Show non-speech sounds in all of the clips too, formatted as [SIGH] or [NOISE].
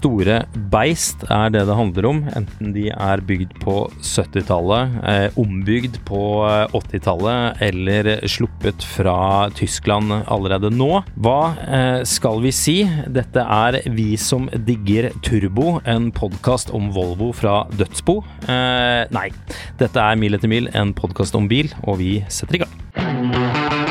Store beist er det det handler om, enten de er bygd på 70-tallet, eh, ombygd på 80-tallet eller sluppet fra Tyskland allerede nå. Hva eh, skal vi si? Dette er Vi som digger turbo, en podkast om Volvo fra dødsbo. Eh, nei, dette er Mil etter mil, en podkast om bil, og vi setter i gang.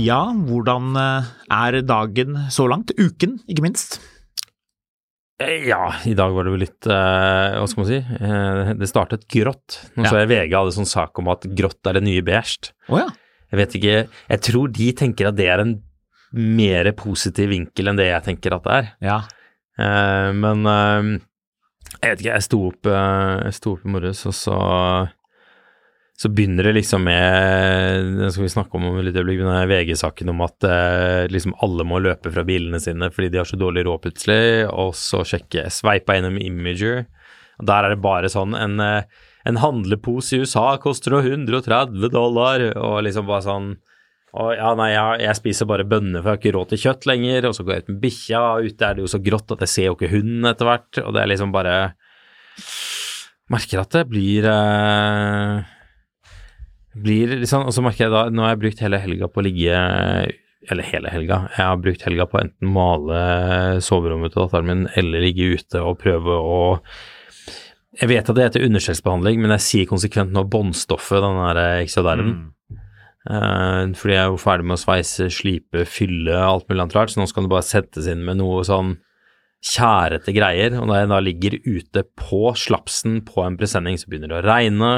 Ja, hvordan eh, er dagen så langt? Uken, ikke minst? Eh, Ja, i dag var det jo litt eh, Hva skal man si? Det startet grått. Nå Ja. så jeg VG hadde sånn sak om at grått er det nye beige. Oh, ja. Jeg vet ikke Jeg tror de tenker at det er en mer positiv vinkel enn det jeg tenker at det er. ja. Men jeg vet ikke, jeg sto opp, jeg sto opp i morges, og så så begynner det liksom med Det skal vi snakke om om et lite øyeblikk, VG-saken om at eh, liksom alle må løpe fra bilene sine fordi de har så dårlig råd plutselig, og så sjekke Sveipa gjennom Imager. Der er det bare sånn en, eh, en handlepose i USA koster jo 130 dollar, og liksom bare sånn og ja, nei, jeg, jeg spiser bare bønner, for jeg har ikke råd til kjøtt lenger. Og så går jeg ut med bikkja, og ute er det jo så grått at jeg ser jo ikke hunden etter hvert. Og det er liksom bare Merker at det blir eh, Blir liksom Og så merker jeg da Nå har jeg brukt hele helga på å ligge Eller hele helga. Jeg har brukt helga på enten male soverommet til datteren min eller ligge ute og prøve å jeg vet at det heter understellsbehandling, men jeg sier konsekvent nå båndstoffet, den der ekstradermen. Mm. Uh, fordi jeg er jo ferdig med å sveise, slipe, fylle, alt mulig annet rart, så nå skal det bare settes inn med noe sånn kjærete greier. Og når jeg da ligger ute på slapsen på en presenning, så begynner det å regne.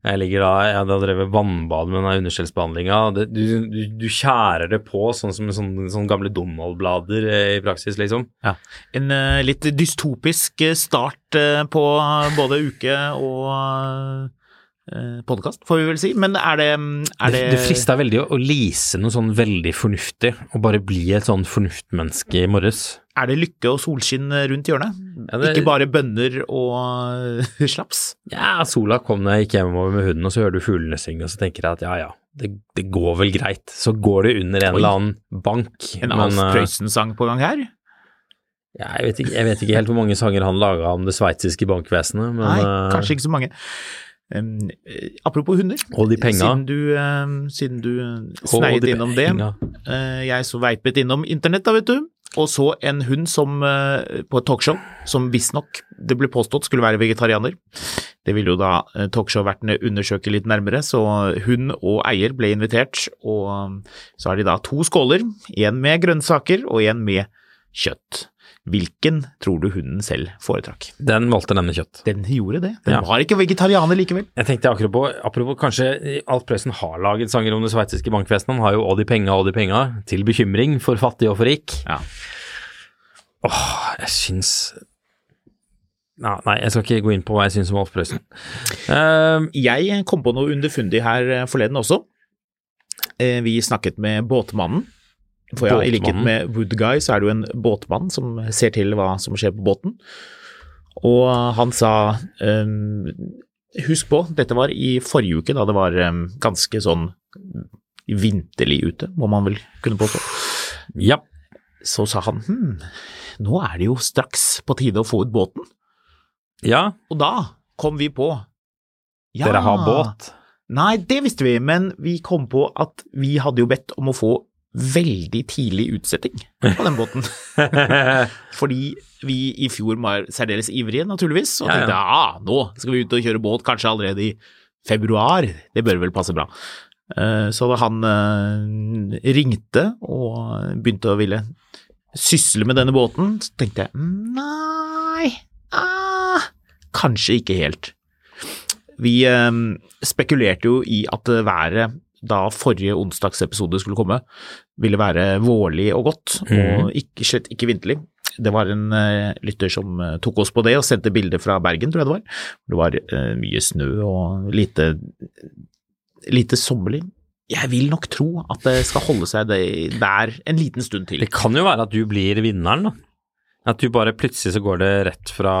Jeg ligger da, jeg hadde drevet vannbad med den underskjellsbehandlinga. Du, du, du kjærer det på sånn som sånne, sånne gamle Donald-blader eh, i praksis, liksom. ja. En uh, litt dystopisk eh, start uh, på både uke og uh, podkast, får vi vel si. Men er det, er det Det, det frista veldig å, å lease noe sånn veldig fornuftig, og bare bli et sånn fornuftmenneske i morges. Er det lykke og solskinn rundt hjørnet? Ja, det- Ikke bare bønner og [LAUGHS] slaps? Ja, sola kom da jeg gikk hjemover med hunden, og så hører du fuglene synge, og så tenker jeg at ja, ja, det, det går vel greit. Så går det under en Oi. eller annen bank. En Alf eh, Prøysen-sang på gang her? ja, jeg, vet ikke, jeg vet ikke helt hvor mange sanger han laga om det sveitsiske bankvesenet, men Nei, eh, kanskje ikke så mange. Um, eh, apropos hunder. Og de penga. Siden du, um, siden du sneiet de innom det. Uh, eh, jeg så veipet innom internett, da, vet du. Og så en hund som, eh, på et talkshow som visstnok det ble påstått skulle være vegetarianer. Det ville jo da eh, talkshow-vertene undersøke litt nærmere, så hund og eier ble invitert. Og um, så har de da to skåler, en med grønnsaker og en med kjøtt. Hvilken tror du hunden selv foretrakk? Den valgte nemlig kjøtt. Den gjorde det. Den Ja. var ikke vegetarianer likevel. Jeg tenkte apropos, apropos kanskje Alf Prøysen har laget sanger om det sveitsiske bankvesenet. Han har jo 'Å de penga, å de penga', til bekymring for fattig og for rik. Ja. Åh, jeg syns Nei, nei, jeg skal ikke gå inn på hva jeg syns om Alf Prøysen. Uh, Jeg kom på noe underfundig her eh, forleden også. Uh, Vi snakket med båtmannen. For ja, i likhet med Woodguy så er det jo en båtmann som ser til hva som skjer på båten. Og han sa um, Husk på, dette var i forrige uke da det var um, ganske sånn vinterlig ute, må man vel kunne påstå. ja. så sa han hm, nå er det jo straks på tide å få ut båten. Ja, Og da kom vi på ja, dere har båt. Nei, det visste vi, men vi kom på at vi hadde jo bedt om å få veldig tidlig utsetting på den båten. [LAUGHS] Fordi vi i fjor var særdeles ivrige, naturligvis, og Ja, ja. tenkte ja, nå skal vi ut og kjøre båt, kanskje allerede i februar. Det bør vel passe bra. Eh, Så da han eh, ringte og begynte å ville sysle med denne båten, så tenkte jeg nei, ah, kanskje ikke helt. Vi eh, spekulerte jo i at været da forrige onsdagsepisode skulle komme, ville være vårlig og godt, og ikke, slett ikke vinterlig. Det var en uh, lytter som uh, tok oss på det og sendte bilder fra Bergen, tror jeg det var. Det var uh, mye snø og lite, lite sommerlig. Jeg vil nok tro at det skal holde seg der en liten stund til. Det kan jo være at du blir vinneren, da. At du bare plutselig så går det rett fra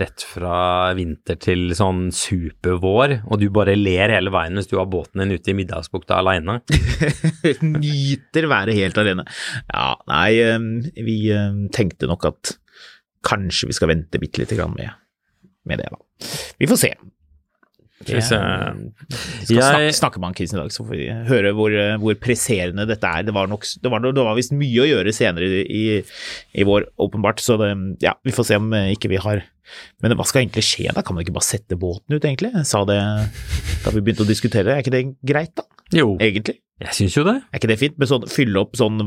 Rett fra vinter til sånn supervår, og du bare ler hele veien hvis du har båten din ute i Middagsbukta aleine. [LAUGHS] Nyter været helt alene. Ja, nei, vi tenkte nok at kanskje vi skal vente bitte lite grann med, med det, da. Vi får se. Skal vi. Vi skal Jeg- snakke, snakke med han Chris i dag, så får vi høre hvor, eh, hvor presserende dette er. Det var, nok, det var, det var visst mye å gjøre senere i, i, vår, åpenbart, så det, ja, vi får se om eh, ikke vi har Men hva skal egentlig skje da? Kan man ikke bare sette båten ut, egentlig? Jeg sa det da vi begynte å diskutere, er ikke det greit, da? Jo, Egentlig? jeg syns jo det. Er ikke det fint? Med sånn, fylle opp sånn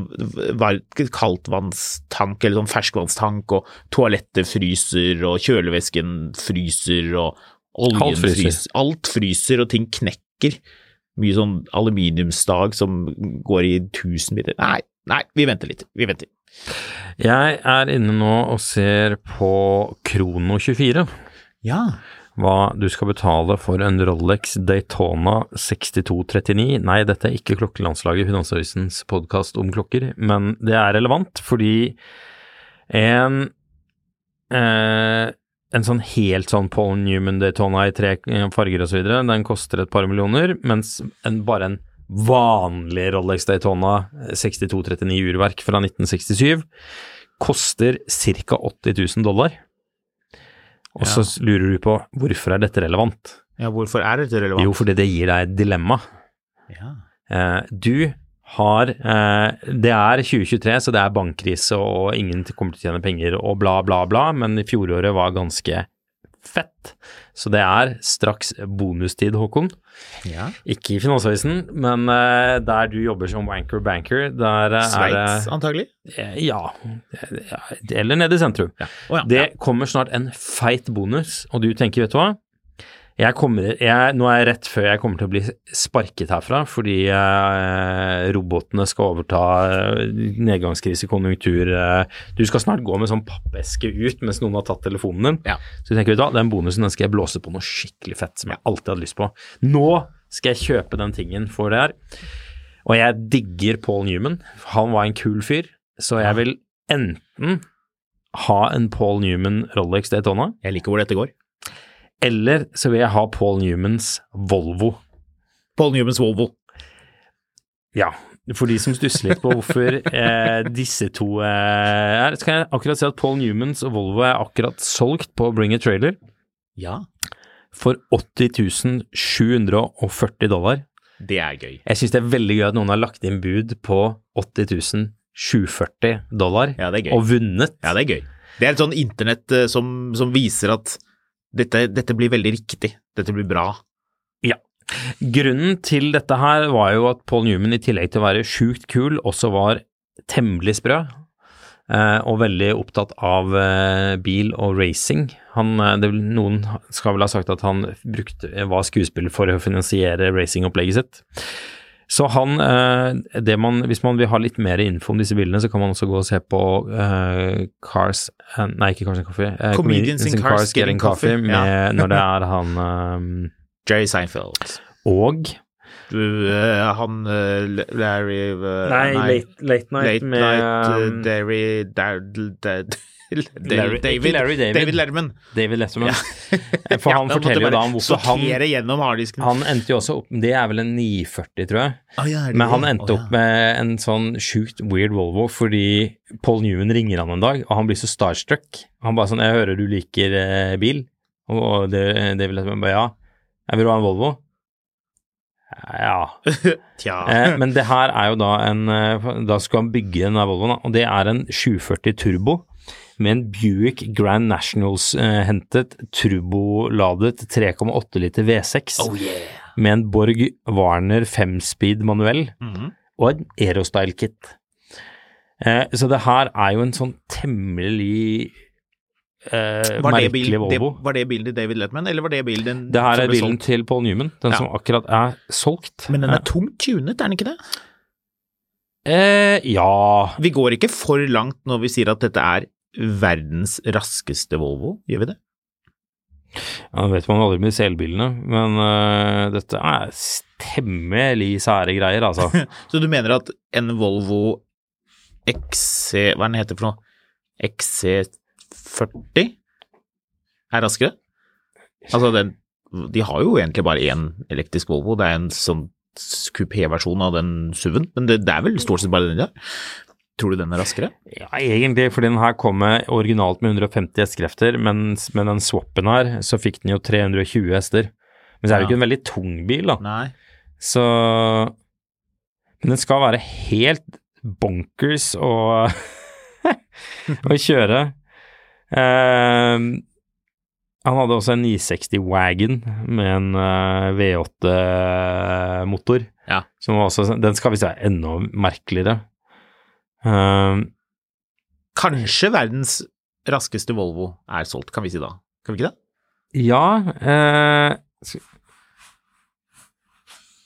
kaldtvannstank eller sånn ferskvannstank, og toalettet fryser, og kjølevesken fryser, og oljen Alt fryser. fryser. Alt fryser, og ting knekker. Mye sånn aluminiumsdag som går i tusen biter. Nei, nei, vi venter litt. Vi venter. Jeg er inne nå og ser på Krono24. Ja. Hva du skal betale for en Rolex Daytona 6239. Nei, dette er ikke Klokkelandslaget, i Finansavisens podkast om klokker, men det er relevant fordi en eh, en sånn helt sånn Paul Newman Daytona i tre eh, farger osv., den koster et par millioner, mens en, bare en vanlig Rolex Daytona 6239 urverk fra 1967 koster ca. 80 000 dollar. Og så lurer du på hvorfor er dette relevant? ja, hvorfor er dette relevant? Jo, fordi det gir deg et dilemma. Ja. Eh, du har eh, Det er 2023, så det er bankkrise og ingen kommer til å tjene penger og bla, bla, bla, men i fjoråret var ganske fett. Så det er straks bonustid, Håkon. ja. Ikke i Finansavisen, men eh, der du jobber som wanker banker, der er Sveits, antagelig? ja, ja, eller nede i sentrum. Ja. Oh, ja. Det kommer snart en feit bonus, og du tenker, vet du hva? Jeg kommer, jeg, nå er jeg rett før jeg kommer til å bli sparket herfra, fordi eh, robotene skal overta eh, nedgangskrise, konjunktur eh, Du skal snart gå med sånn pappeske ut mens noen har tatt telefonen din. Ja. Så tenker, du hva, den bonusen den skal jeg blåse på noe skikkelig fett som jeg alltid hadde lyst på. Nå skal jeg kjøpe den tingen for det her. Og jeg digger Paul Newman. Han var en kul fyr, så jeg vil enten ha en Paul Newman Rolex Daytona, Jeg liker hvor dette går. Eller så vil jeg ha Paul Newmans Volvo. Paul Newmans Volvo. Ja, for de som stusser litt på hvorfor eh, disse to eh, er, så kan jeg akkurat si at Paul Newmans og Volvo er akkurat solgt på Bring a Trailer Ja, for 80 740 dollar. det er gøy. Jeg syns det er veldig gøy at noen har lagt inn bud på 80 740 dollar Ja, det gøy. og vunnet. Ja, det er gøy. Det er et sånn internett eh, som, som viser at dette, dette blir veldig riktig. Dette blir bra. Ja. Grunnen til dette her var jo at Paul Newman i tillegg til å være sjukt kul, også var temmelig sprø. eh, Og veldig opptatt av eh, bil og racing. Han, eh, det, noen skal vel ha sagt at han brukte, var skuespiller for å finansiere racingopplegget sitt. Så han, eh, det man, hvis man vil ha litt mer info om disse bildene, så kan man også gå og se på eh, Cars eh, Nei, ikke Cars and Coffee. eh, Comedians in Cars Getting Coffee, med, ja. Når det er [LAUGHS] han eh, Jerry Seinfeld. og Du, eh, han Larry eh, Nei, late, late Night Late med Night, um, Derry Dad, Dad. Larry- David, Larry David. David Letterman. David Letterman. [LAUGHS] For han Ja, forteller jo da om hvorfor han. Han endte jo også opp Det er vel en 940, tror jeg. Ah, ja, det Men han endte Å, opp med en sånn sjukt weird Volvo fordi Paul Newman ringer han en dag, og han blir så starstruck. Han bare sånn 'Jeg hører du liker eh, bil', og og det vil jeg bare 'Ja, jeg vil ha en Volvo'? Ja. [LAUGHS] Tja. Eh, men det her er jo da en eh, Da skulle han bygge den der Volvoen, og det er en 740 Turbo med en Buick Grand Nationals-hentet turboladet 3,8 liter V6 Oh yeah. med en Borg Warner 5-speed manuell Mhm. og en Aerostyle-kit. Eh, så det her er jo en sånn temmelig eh, det, merkelig bil, det, Volvo. var det bilen til David Letman, eller var det bilen Det her er bilen solgt? til Paul Newman, den Ja. som akkurat er solgt. Men den er tungt tunet, er den ikke det? eh, Ja Vi går ikke for langt når vi sier at dette er verdens raskeste Volvo, gjør vi det? Ja, det vet man aldri med selbilene, elbilene, men uh, dette er temmelig sære greier, altså. [LAUGHS] Så du mener at en Volvo XC Hva er den heter for noe? XC40 er raskere? Altså, den De har jo egentlig bare én elektrisk Volvo, det er en sånn kupéversjon av den SUV-en, men det, det er vel stort sett bare den de har. Tror du den er raskere? Ja, egentlig, fordi den her kom med originalt med 150 hestekrefter, mens med den swappen her, så fikk den jo 320 hester. Men så er det jo Ja. ikke en veldig tung bil, da. Nei. Så Men den skal være helt bonkers å, [LAUGHS] å kjøre. Eh, han hadde også en 960 Wagon med en uh, V8-motor. Ja. Som også, den skal visst være enda merkeligere. Eh, Kanskje verdens raskeste Volvo er solgt, kan vi si da. Kan vi ikke det? ja uh,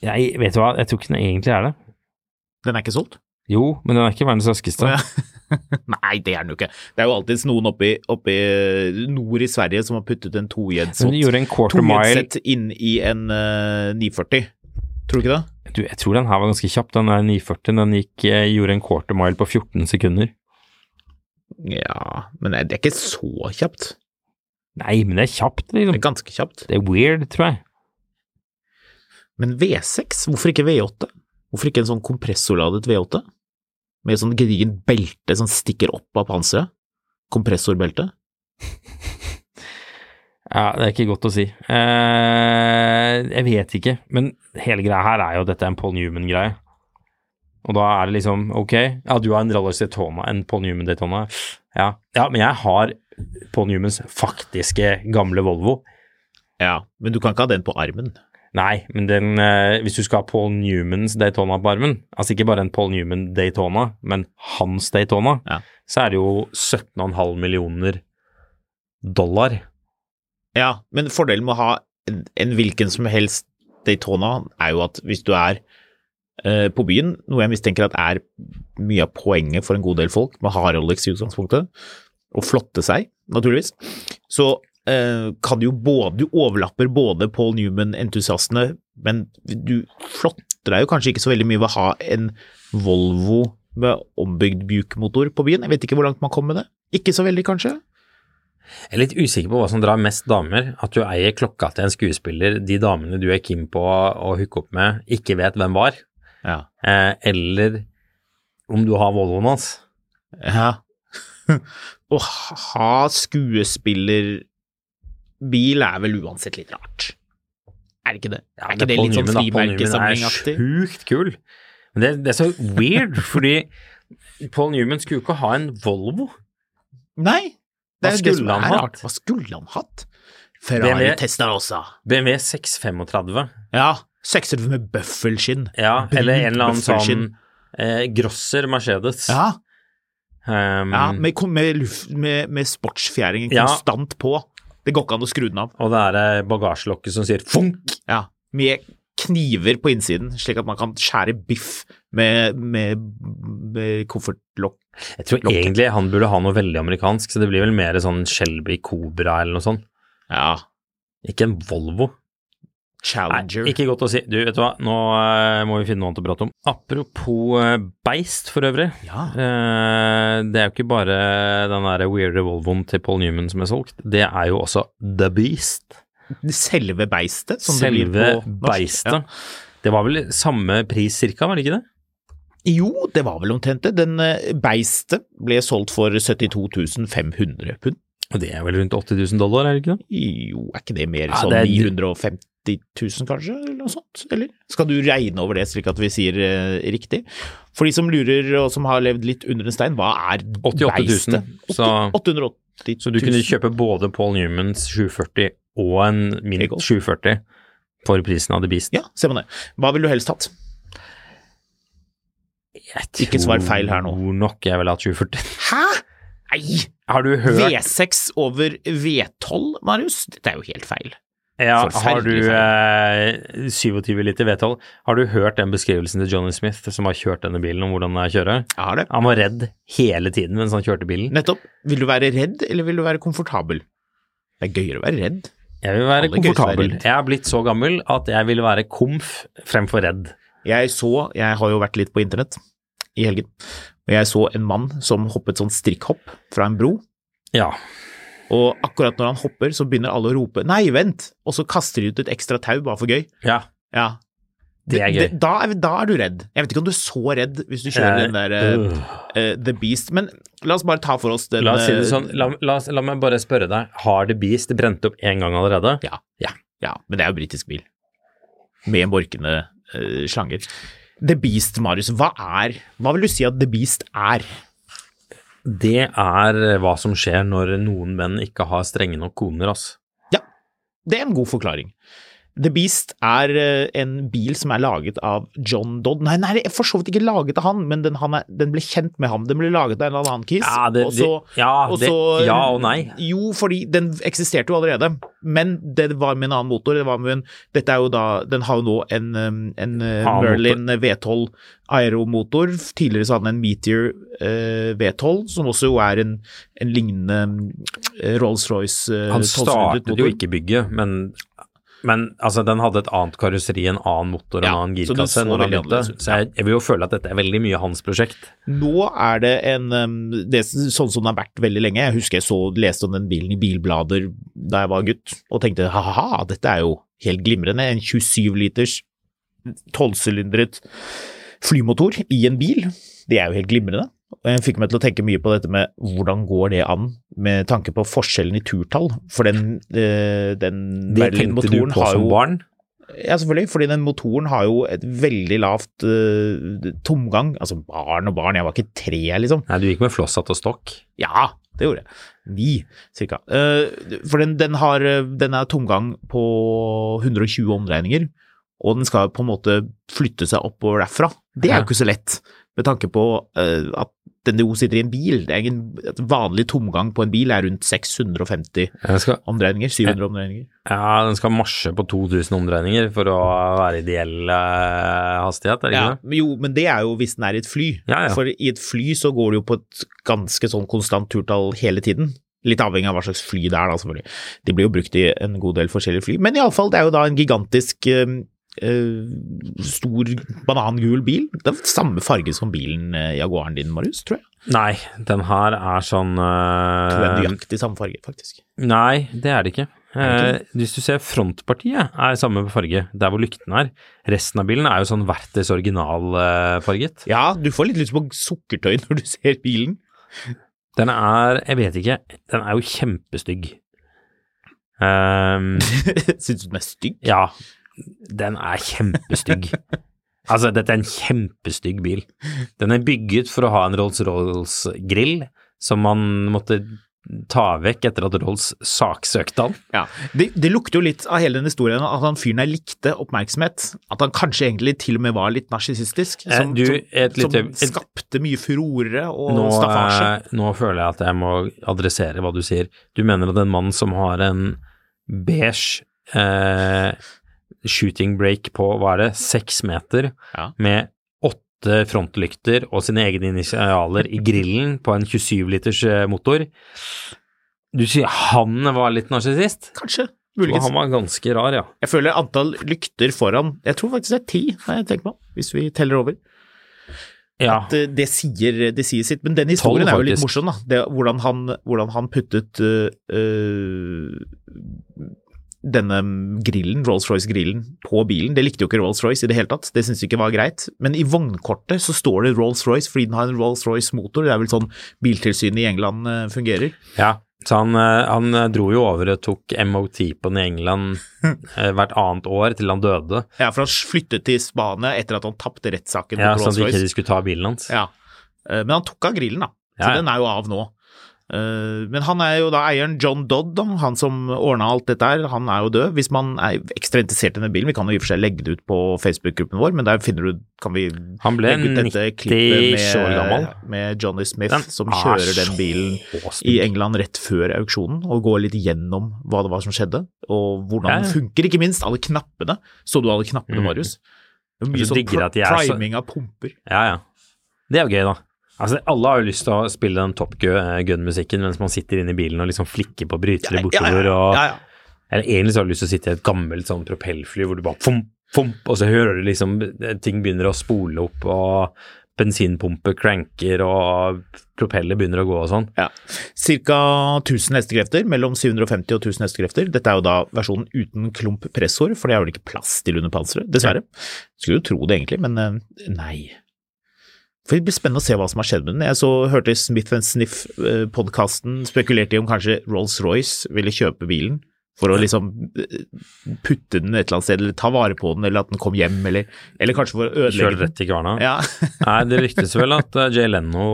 Jeg vet du hva, jeg tror ikke den egentlig er det. Den er ikke solgt? Jo, men den er ikke verdens raskeste. Oh, ja. [LAUGHS] Nei, det er den jo ikke. Det er jo alltids noen oppe i, nord i Sverige som har puttet en quarter inn i en uh, 940. Tror du ikke det? Du, Jeg tror den her var ganske kjapp. Den er 940. Den gikk, eh, gjorde en quarter mile på 14 sekunder. Ja, men det er ikke så kjapt. Nei, men det er kjapt, Det liksom. er ganske kjapt. Det er weird, tror jeg. Men V6, hvorfor ikke V8? Hvorfor ikke en sånn kompressorladet V8? Med sånn gedigent belte som stikker opp av panseret? Kompressorbelte? [LAUGHS] Ja, det er ikke godt å si. Eh, jeg vet ikke, men hele greia her er jo dette er en Paul Newman-greie. Og da er det liksom, ok, ja, du har en Rallars Daytona, en Paul Newman Daytona. Ja, ja, men jeg har Paul Newmans faktiske gamle Volvo. Ja, men du kan ikke ha den på armen. Nei, men den, eh, hvis du skal ha Paul Newmans Daytona på armen, altså ikke bare en Paul Newman Daytona, men hans Daytona, Ja. så er det jo 17,5 millioner dollar. Ja, men fordelen med å ha en, en hvilken som helst Daytona er jo at hvis du er eh, på byen, noe jeg mistenker at er mye av poenget for en god del folk med hard ha Rolex i utgangspunktet, og flotte seg, naturligvis, så eh, kan du jo både Du overlapper både Paul Newman-entusiastene, men du flotter deg jo kanskje ikke så veldig mye ved å ha en Volvo med ombygd Buke-motor på byen. Jeg vet ikke hvor langt man kom med det. Ikke så veldig, kanskje? Jeg er litt usikker på hva som drar mest damer. At du eier klokka til en skuespiller de damene du er keen på å hooke opp med, ikke vet hvem var. Ja. Eh, eller om du har Volvoen hans. Ja. [LAUGHS] Å ha skuespillerbil er vel uansett litt rart. Er det ikke det? er ikke det det litt sånn da. Paul Newman frimerkesamlingaktig? er sjukt kul. Men det, det er så weird, fordi [LAUGHS] Paul Newman skulle jo ikke ha en Volvo. Nei, Hva skulle han hatt? Hva skulle han hatt? Ferrari BMW Testarossa. BMW 635. Ja, sekser med bøffelskinn. Ja, eller en eller annen sånn eh, Grosser Mercedes. Ja, Um, ja med, med, luft, med, med sportsfjæringen Ja. konstant på. Det går ikke an å skru den av. Og det er eh, bagasjelokket som sier funk. Ja, med kniver på innsiden, slik at man kan skjære biff med, med, med koffertlokk. Jeg tror Lokket. egentlig han burde ha noe veldig amerikansk, så det blir vel mer sånn Shelby Cobra eller noe sånt. Ja, Ikke en Volvo. Challenger. Nei, ikke godt å si. Du, vet du hva, nå uh, må vi finne noe annet å prate om. Apropos uh, beist, for øvrig. Ja. Uh, det er jo ikke bare den der weirde Volvoen til Paul Newman som er solgt, det er jo også The Beast. Selve beistet, Selve beistet. Ja. Det var vel samme pris cirka, var det ikke det? Jo, det var vel omtrent det. Den eh, beistet ble solgt for 72 500 pund. Det er vel rundt 80 000 dollar, er det ikke det? Jo, er ikke det mer Ja, sånn det er- 950 000 kanskje, eller noe sånt? Eller? Skal du regne over det slik at vi sier eh, riktig? For de som lurer og som har levd litt under en stein, hva er 88 000, beistet? så- 880 000. Så du kunne kjøpe både Paul Newmans 740 og en Mint 740 for prisen av The Beast. Ja, se på det. Hva ville du helst hatt? Jeg Ikke svar feil her nå. tror nok jeg ville hatt 2040. Hæ? Nei! Har du hørt V6 over V12, Marius? Dette er jo helt feil. Ja, har du eh, 27 liter V12? Har du hørt den beskrivelsen til Johnny Smith som har kjørt denne bilen, om hvordan det kjører? Jeg har det. Han var redd hele tiden mens han kjørte bilen. Nettopp. Vil du være redd, eller vil du være komfortabel? Det er gøyere å være redd. Jeg vil være Alle komfortabel. Være Jeg er blitt så gammel at jeg vil være komf fremfor redd. Jeg så, jeg har jo vært litt på internett i helgen, og jeg så en mann som hoppet sånn strikkhopp fra en bro, Ja. og akkurat når han hopper, så begynner alle å rope 'nei, vent', og så kaster de ut et ekstra tau bare for gøy. ja. Ja. Det er gøy. da, er, da er du redd. Jeg vet ikke om du er så redd hvis du kjører den der uh, eh, The Beast, men la oss bare ta for oss den La oss si det sånn, la, la, oss- la meg bare spørre deg, har The Beast brent opp én gang allerede? Ja. Ja. Ja, men det er jo britisk bil. Med borkende uh, slanger. The Beast, Marius, hva er Hva vil du si at The Beast er? Det er hva som skjer når noen menn ikke har strenge nok koner, altså. Ja, det er en god forklaring. The Beast er eh, en bil som er laget av John Dodd. Nei, nei, det er for så vidt ikke laget av han, men den, han er, den ble kjent med ham. Den ble laget av en eller annen kis. Ja, det- og så, det- ja, og det- ja og nei. Jo, fordi den eksisterte jo allerede, men det var med en annen motor. Det var med en, dette er jo da, den har jo nå en, um, en uh, Merlin V12 aeromotor. Tidligere så hadde den en Meteor uh, V12, som også jo er en, en lignende Rolls-Royce uh, Han startet jo ikke bygget, men, men altså, den hadde et annet karosseri, en annen motor, en Ja, annen girkasse. så når han begynte. Så jeg, jeg vil jo føle at dette er veldig mye hans prosjekt. Nå er det en det, er Sånn som det har vært veldig lenge. Jeg husker jeg så, leste om den bilen i bilblader da jeg var gutt, og tenkte ha-ha, dette er jo helt glimrende. En 27 liters tolvsylindret flymotor i en bil. Det er jo helt glimrende. Og jeg fikk meg til å tenke mye på dette med hvordan går det an, med tanke på forskjellen i turtall. For den, eh, den Merlin-motoren har jo barn? ja, selvfølgelig, fordi den motoren har jo et veldig lavt eh, tomgang. Altså barn og barn, jeg var ikke tre, liksom. Nei, du gikk med flosshatt og stokk. Ja, det gjorde jeg. Ni, cirka. Uh, for den, den har den er tomgang på 120 omdreininger, og den skal på en måte flytte seg oppover derfra. Det er jo ikke så lett, med tanke på uh, at den jo sitter i en bil. Det er et vanlig tomgang på en bil er rundt 650 Den skal, omdreininger, 700 omdreininger. ja, den skal marsje på 2000 omdreininger for å være ideell eh, hastighet, er det ikke det? men jo, men det er jo hvis den er i et fly. Ja, ja. For i et fly så går det jo på et ganske sånn konstant turtall hele tiden. Litt avhengig av hva slags fly det er, da, selvfølgelig. De blir jo brukt i en god del forskjellige fly. Men iallfall, det er jo da en gigantisk eh, stor banangul bil. Det er samme farge som bilen eh, Jaguaren din, Marius, tror jeg. Nei, den her er sånn uh, Tror jeg nøyaktig samme farge, faktisk. Nei, det er det ikke. Uh, Eh, hvis du ser frontpartiet er samme farge, der hvor lykten er. Resten av bilen er jo sånn Vertes originalfarget. Ja, du får litt lyst på sukkertøy når du ser bilen. Den er, jeg vet ikke, den er jo kjempestygg. [LAUGHS] Um, Syns du den er stygg? ja, den er kjempestygg. Altså, dette er en kjempestygg bil. Den er bygget for å ha en Rolls-Rolls-grill som man måtte ta vekk etter at Rolls saksøkte han. Ja, det, det lukter jo litt av hele den historien at han fyren der likte oppmerksomhet. At han kanskje egentlig til og med var litt narsissistisk. Eh, Som, du, et lite- som et- skapte mye furore og nå, staffasje. eh, nå føler jeg at jeg må adressere hva du sier. Du mener at en mann som har en beige eh, shooting break på, hva er det, seks meter, Ja. med åtte frontlykter og sine egne initialer i grillen på en 27 liters eh, motor Du sier han var litt narsissist? Kanskje. Og muligens. han var ganske rar, ja. Jeg føler antall lykter foran Jeg tror faktisk det er ti, har jeg tenkt meg hvis vi teller over. Ja, At, eh, det, sier, det sier sitt. Men den historien Tolv, er jo litt morsom, da. Det, hvordan, han, hvordan han puttet uh, øh, denne grillen, Rolls-Royce-grillen, på bilen. Det likte jo ikke Rolls-Royce i det hele tatt. Det syntes de ikke var greit. Men i vognkortet så står det Rolls-Royce fordi den har en Rolls-Royce-motor. Det er vel sånn biltilsynet i England øh, fungerer. ja. Så han, eh, han eh, dro jo over og tok MOT på den i England [LAUGHS] eh, hvert annet år til han døde. Ja, for han flyttet til Spania etter at han tapte rettssaken Ja, mot Sånn at ikke de skulle ta bilen hans. Ja. Eh, Men han tok av grillen, da. Så Ja, ja. den er jo av nå. Eh, Men han er jo da eieren John Dodd, han som ordna alt dette her, han er jo død. Hvis man er ekstra interessert i denne bilen, vi kan jo i og for seg legge det ut på Facebook-gruppen vår, men der finner du, kan vi Han ble legge ut dette 90 klippet med, med Johnny Smith Den som er kjører den bilen i. England rett før auksjonen, og går litt gjennom hva det var som skjedde, og hvordan Ja, den funker, ikke minst. Alle knappene. Så du alle knappene, Mm. Marius? Er Mye sånn så- priming av pumper. Ja, ja. Det er jo gøy, da. Altså, Alle har jo lyst til å spille den Top Gun-musikken mens man sitter inne i bilen og liksom flikker på brytere bortover. og ja, ja. Eller egentlig så har du lyst til å sitte i et gammelt sånn propellfly hvor du bare fomp, fomp, og så hører du liksom eh, ting begynner å spole opp, og bensinpumpe cranker, og propeller begynner å gå og sånn. Ja. Ca. 1000 hestekrefter, mellom 750 og 1000 hestekrefter. Dette er jo da versjonen uten klump pressor, for det er vel ikke plass til under panseret, dessverre. Skulle jo tro det egentlig, men eh, nei. For Det blir spennende å se hva som har skjedd med den. Jeg så hørte Smith Sniff-podkasten spekulerte i om kanskje Rolls-Royce ville kjøpe bilen for å liksom eh, putte den et eller annet sted, eller ta vare på den, eller at den kom hjem, eller, eller kanskje for å ødelegge den. rett i kverna. Ja. [LAUGHS] Nei, det ryktes vel at eh, Jay Leno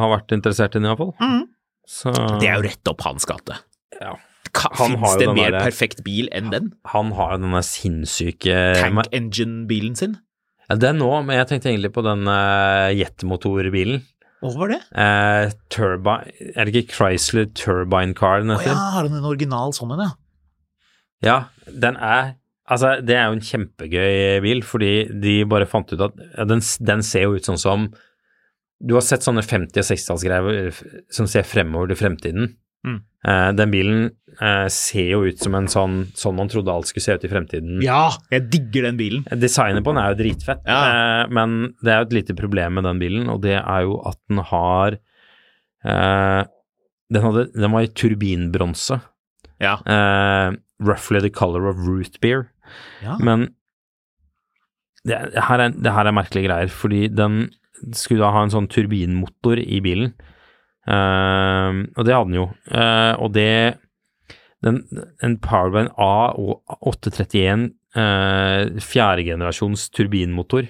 har vært interessert i den iallfall. Mm. Så Det er jo rett opp hans gate. ja. Fins Han har jo det mer der, perfekt bil enn den? Han har jo denne sinnssyke Tank engine-bilen sin? Ja, Den nå, men jeg tenkte egentlig på den uh, jetmotorbilen. Hva var det? Eh, turbine Er det ikke Chrysler Turbine Car den Å heter? ja, har den en original sånn en, ja? Ja, den er Altså, det er jo en kjempegøy bil, fordi de bare fant ut at ja, den, den ser jo ut sånn som Du har sett sånne 50- og 60-tallsgreier som ser fremover til fremtiden. Mm. Eh, den bilen uh, ser jo ut som en sånn sånn man trodde alt skulle se ut i fremtiden. Ja, jeg digger den bilen. Designet på den er jo dritfett, Ja. uh, men det er jo et lite problem med den bilen, og det er jo at den har den, hadde, den var i turbinbronse. Ja. Roughly the color of root beer. ja. Men det, det, her er, det her er merkelige greier, fordi den skulle da ha en sånn turbinmotor i bilen. Eh, og det hadde den jo. Uh, og det den, En Powerline A831 uh, fjerdegenerasjons turbinmotor.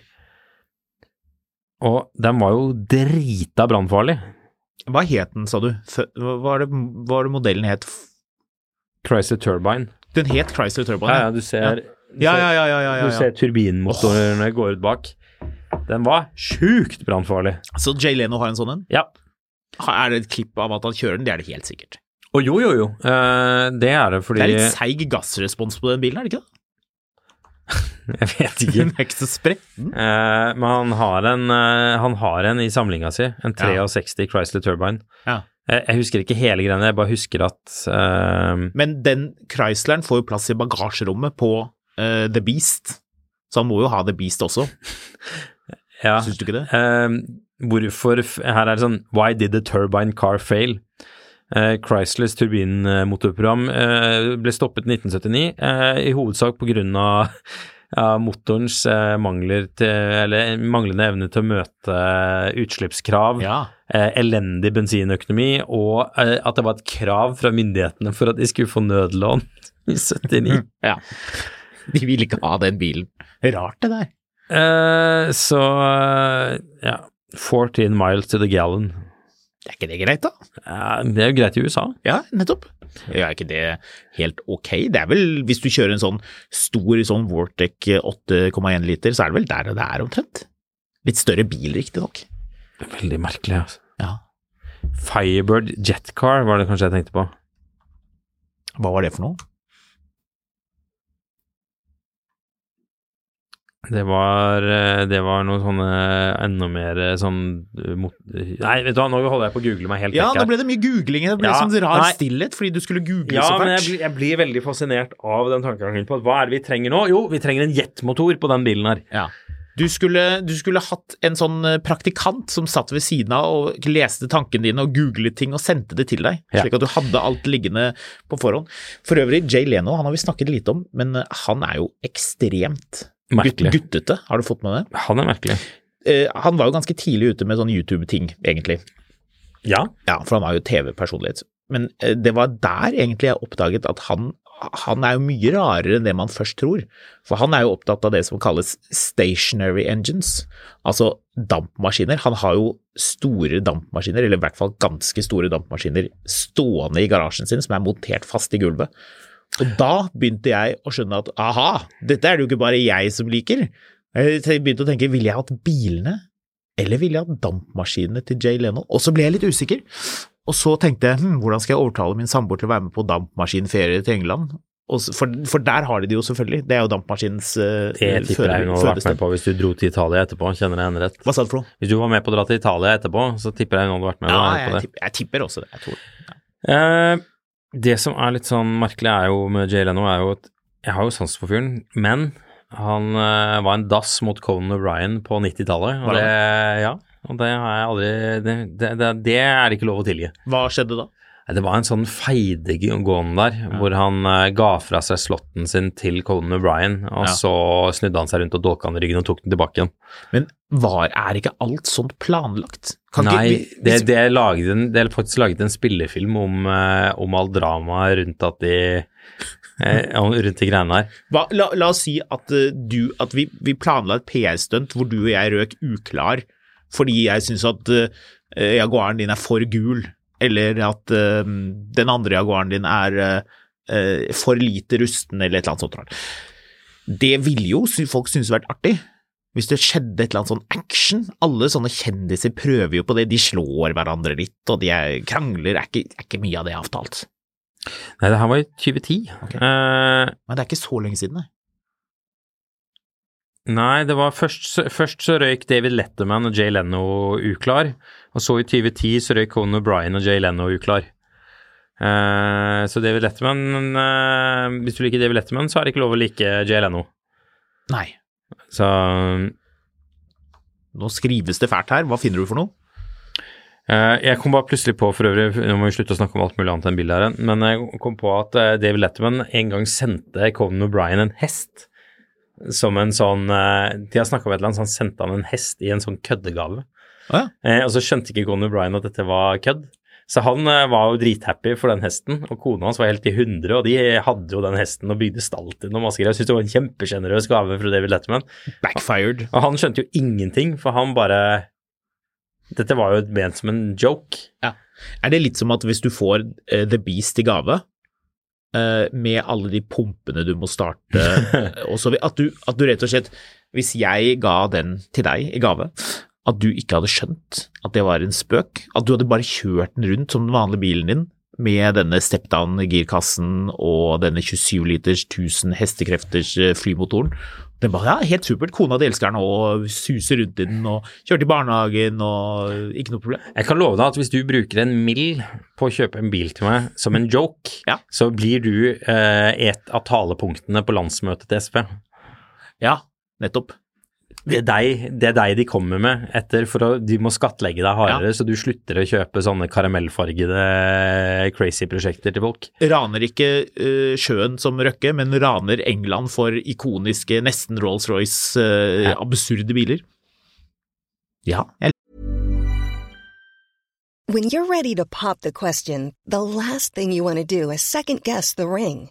Og den var jo drita brannfarlig. Hva het den, sa du? Hva var det, var det modellen het? Chrysler Turbine. Den het Chrysler Turbine? Ja, ja, du ser, du ja, ser- ja, ja, ja, ja, Du ser turbinmotorene går ut bak. Den var sjukt brannfarlig. Så Jay Leno har en sånn en? Ja. Er det et klipp av at han kjører den? Det er det helt sikkert. Og jo, jo, jo. Eh, det er det fordi Det er litt seig gassrespons på den bilen, er det ikke det? [LAUGHS] Jeg vet ikke. Den er ikke så spretten. Eh, men han har, en, eh, han har en i samlinga si, en Ja. 63 Chrysler Turbine. Ja. Jeg husker ikke hele greiene, jeg bare husker at Men den Chrysleren får jo plass i bagasjerommet på The Beast, så han må jo ha The Beast også, [LAUGHS] Ja. syns du ikke det? Eh, hvorfor Her er det sånn Why did the turbine car fail? Eh, Chryslers turbinmotorprogram eh, ble stoppet i 1979, eh, i hovedsak av ja, motorens eh, mangler til, eller manglende evne til å møte utslippskrav, Ja. eh, elendig bensinøkonomi, og eh, at det var et krav fra myndighetene for at de skulle få nødlån [LAUGHS] i 79. [LAUGHS] ja. De ville ikke ha den bilen. Rart det der. Eh, så ja 14 miles to the gallon. Er ikke det greit, da? Ja, det er jo greit i USA. Ja, nettopp. Ja, er ikke det helt ok? Det er vel, hvis du kjører en sånn stor sånn Vortec 8,1 liter, så er det vel der det er omtrent. Litt større bil, riktignok. Veldig merkelig. Altså. Ja. Firebird Jetcar var det kanskje jeg tenkte på. Hva var det for noe? Det var, eh, det var noe sånne enda mer eh, sånn eh, mot, Nei, vet du hva, nå holder jeg på å google meg helt Ja, nå ble det mye googling. Det ble Ja, sånn rar nei. stillhet fordi du skulle google Ja, så men jeg blir, jeg blir veldig fascinert av den tankegangen på hva er det vi trenger nå? Jo, vi trenger en jetmotor på den bilen her. Ja. Du skulle, du skulle hatt en sånn praktikant som satt ved siden av og leste tankene dine og googlet ting og sendte det til deg, slik at du hadde alt liggende på forhånd. For øvrig, Jay Leno han har vi snakket lite om, men han er jo ekstremt Merkelig. guttete. Har du fått med det? Han er merkelig. Eh, han var jo ganske tidlig ute med sånne YouTube-ting, egentlig. Ja. Ja, for han var jo TV-personlighet. Men eh, det var der egentlig jeg oppdaget at han, han er jo mye rarere enn det man først tror. For han er jo opptatt av det som kalles stationary engines, altså dampmaskiner. Han har jo store dampmaskiner, eller i hvert fall ganske store dampmaskiner, stående i garasjen sin som er montert fast i gulvet. Og da begynte jeg å skjønne at aha, dette er det jo ikke bare jeg som liker. Jeg begynte å tenke, ville jeg hatt bilene, eller ville jeg hatt dampmaskinene til Jay Leno? Og så ble jeg litt usikker. Og så tenkte jeg, hm, hvordan skal jeg overtale min samboer til å være med på dampmaskinferie til England? For, for der har de det jo selvfølgelig, det er jo dampmaskinens uh, Det tipper jeg hun hadde vært med på hvis du dro til Italia etterpå, kjenner jeg henne rett. Hva sa du for noe? Hvis du var med på å dra til Italia etterpå, så tipper jeg hun hadde vært med Ja, jeg, tipper, jeg tipper også det, jeg tror det. Eh, det som er litt sånn merkelig er jo med Jay Leno, er jo at jeg har jo sans for fyren, men han uh, var en dass mot Conan O'Brien på 90-tallet. Og det, ja, og det har jeg aldri det, det, det, det er ikke lov å tilgi. Hva skjedde da? Det var en sånn feidegående der, hvor han eh, ga fra seg slotten sin til Colin O'Brien, og Ja. så snudde han seg rundt og dolka han i ryggen og tok den tilbake igjen. Men var, er ikke alt sånt planlagt? Kan Nei, ikke, det, det, laget en, det er faktisk laget en spillefilm om, eh, om all dramaet rundt at de eh, rundt de greiene her. La, la oss si at, du, at vi, vi planla et PR-stunt hvor du og jeg røk uklar fordi jeg syns at uh, Jaguaren din er for gul, eller at uh, den andre Jaguaren din er eh, for lite rusten, eller et eller annet sånt. Det ville jo folk synes vært artig. Hvis det skjedde et eller annet sånn action. Alle sånne kjendiser prøver jo på det. De slår hverandre litt, og de er, krangler. Er ikke, er ikke mye av det avtalt. Nei, det her var i 2010. Okay. Uh, Men det er ikke så lenge siden, nei. nei, det var først, først så røyk David Letterman og Jay Leno uklar, og så i 2010 så røyk Conan O'Brien og Jay Leno uklar. Uh, så David Letterman uh, Hvis du liker David Letterman, så er det ikke lov å like Jay Leno. Nei. Så Nå skrives det fælt her. Hva finner du for noe? Uh, jeg kom bare plutselig på, for øvrig, nå må vi slutte å snakke om alt mulig annet enn bildet her, men jeg kom på at David Letterman en gang sendte Conan O'Brien en hest som en sånn De har snakka om et eller annet, så han sendte han en hest i en sånn køddegave. Å ja. Eh, og så skjønte ikke Conor Bryan at dette var kødd. Så han eh, var jo drithappy for den hesten, og kona hans var helt i hundre, og de hadde jo den hesten og bygde stall til den og masse greier. Jeg syntes det var en kjempesjenerøs gave fra David Letterman. Backfired. Og han skjønte jo ingenting, for han bare Dette var jo ment som en joke. Er det litt som at hvis du får uh, The Beast i gave, eh, med alle de pumpene du må starte, [LAUGHS] og så vi- at, du, at du rett og slett Hvis jeg ga den til deg i gave, at du ikke hadde skjønt at det var en spøk, at du hadde bare kjørt den rundt som den vanlige bilen din, med denne step-down-girkassen og denne 27 liters 1000 hestekrefters eh, flymotoren. Den bare, ja, helt supert, kona di elsker den og suser rundt i den og kjører til barnehagen og ikke noe problem. Jeg kan love deg at hvis du bruker en mill på å kjøpe en bil til meg som en joke, Ja. så blir du eh, et av talepunktene på landsmøtet til SP. Ja, nettopp. Det er deg, det er deg de kommer med etter, for å, de må skattlegge deg hardere, Ja. så du slutter å kjøpe sånne karamellfargede crazy prosjekter til folk. Raner ikke uh, sjøen som Røkke, men raner England for ikoniske, nesten Rolls-Royce, uh, Ja. absurde biler. Ja, jeg When you're ready to pop the question, the last thing you want to do is second guess the ring.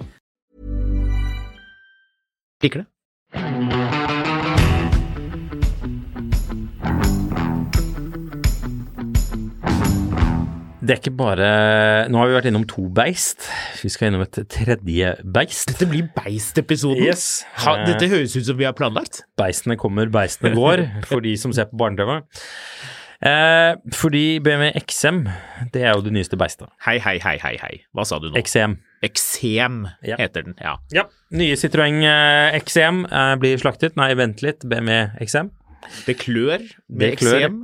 Liker det. Det er ikke bare Nå har vi vært innom to beist. Vi skal innom et tredje beist. Dette blir Beist-episoden. Yes. Ha, dette høres ut som vi har planlagt. Beistene kommer, beistene går, [LAUGHS] for de som ser på barne-TV. Eh, fordi BMW XM, det er jo det nyeste beistet. Hei, hei, hei, hei, hei. Hva sa du nå? XM. Eksem Ja. heter den, ja. Ja. Nye Citroën eh, XM eh, blir slaktet. Nei, vent litt. BMW XM. Det klør med eksem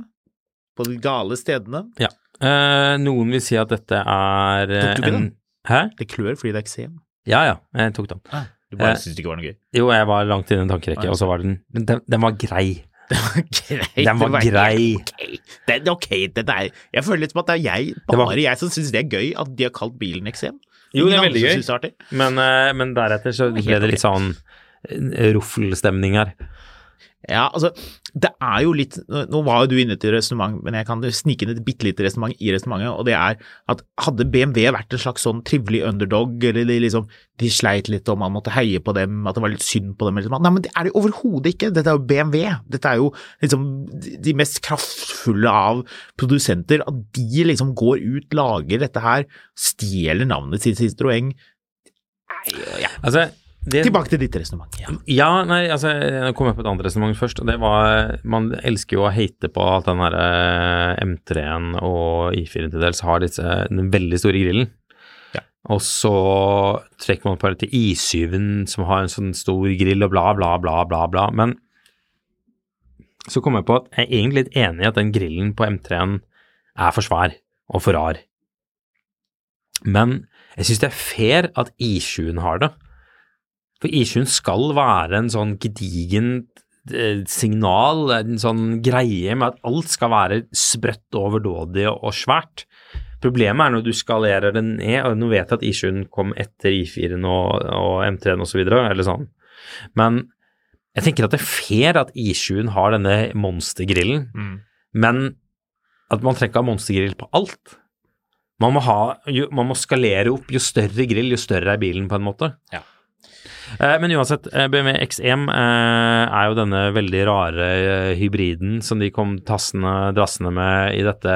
på de gale stedene. Ja. Eh, noen vil si at dette er eh, Tok du ikke en den? Hæ? Det klør fordi det er eksem. Ja, ja. Jeg tok den. Du bare Eh. syntes det ikke var noe gøy. Jo, jeg var langt inne i en tankerekke, Ja. og så var den men Den, den var grei. [LAUGHS] Greit. Den var det grei. Okay. Den, ok, det er, jeg føler litt som at det er jeg, bare var- jeg som syns det er gøy at de har kalt bilen eksem. Jo, det er veldig gøy. Men, eh, men deretter så Det ble det litt sånn eh, ruffelstemning her. Ja, altså, det er jo litt Nå var jo du inne til resonnement, men jeg kan snike inn et bitte lite resonnement i resonnementet, og det er at hadde BMW vært en slags sånn trivelig underdog, eller de liksom De sleit litt og man måtte heie på dem, at det var litt synd på dem, eller sånn. Nei, men det er det overhodet ikke. Dette er jo BMW. Dette er jo liksom de- mest kraftfulle av produsenter. At de liksom går ut, lager dette her, stjeler navnet sitt Citroën. Nei, ja. Altså, det, Tilbake til ditt resonnement. Ja. Ja, nei, altså, jeg kom på et annet resonnement først, og det var Man elsker jo å hate på at den derre M3-en og I4 til dels har disse, den veldig store grillen. Ja. Og så trekker man på det til I7-en som har en sånn stor grill og bla, bla, bla, bla, bla. Men så kom jeg på at jeg er egentlig litt enig i at den grillen på M3-en er for svær og for rar. Men jeg syns det er fair at I7-en har det. For I7 skal være en sånn gedigen eh, signal, en sånn greie med at alt skal være sprøtt, overdådig og, og svært. Problemet er når du skalerer det ned, og nå vet jeg at I7 kom etter I4-en og, og M3-en osv., eller sånn. Men jeg tenker at det er fair at I7 har denne monstergrillen, Mm. men at man trenger ikke ha monstergrill på alt. Man må, ha, jo, man må skalere opp. Jo større grill, jo større er bilen, på en måte. Ja. Eh, men uansett, eh, BMW X1 eh, er jo denne veldig rare hybriden som de kom tassende, drassende med i dette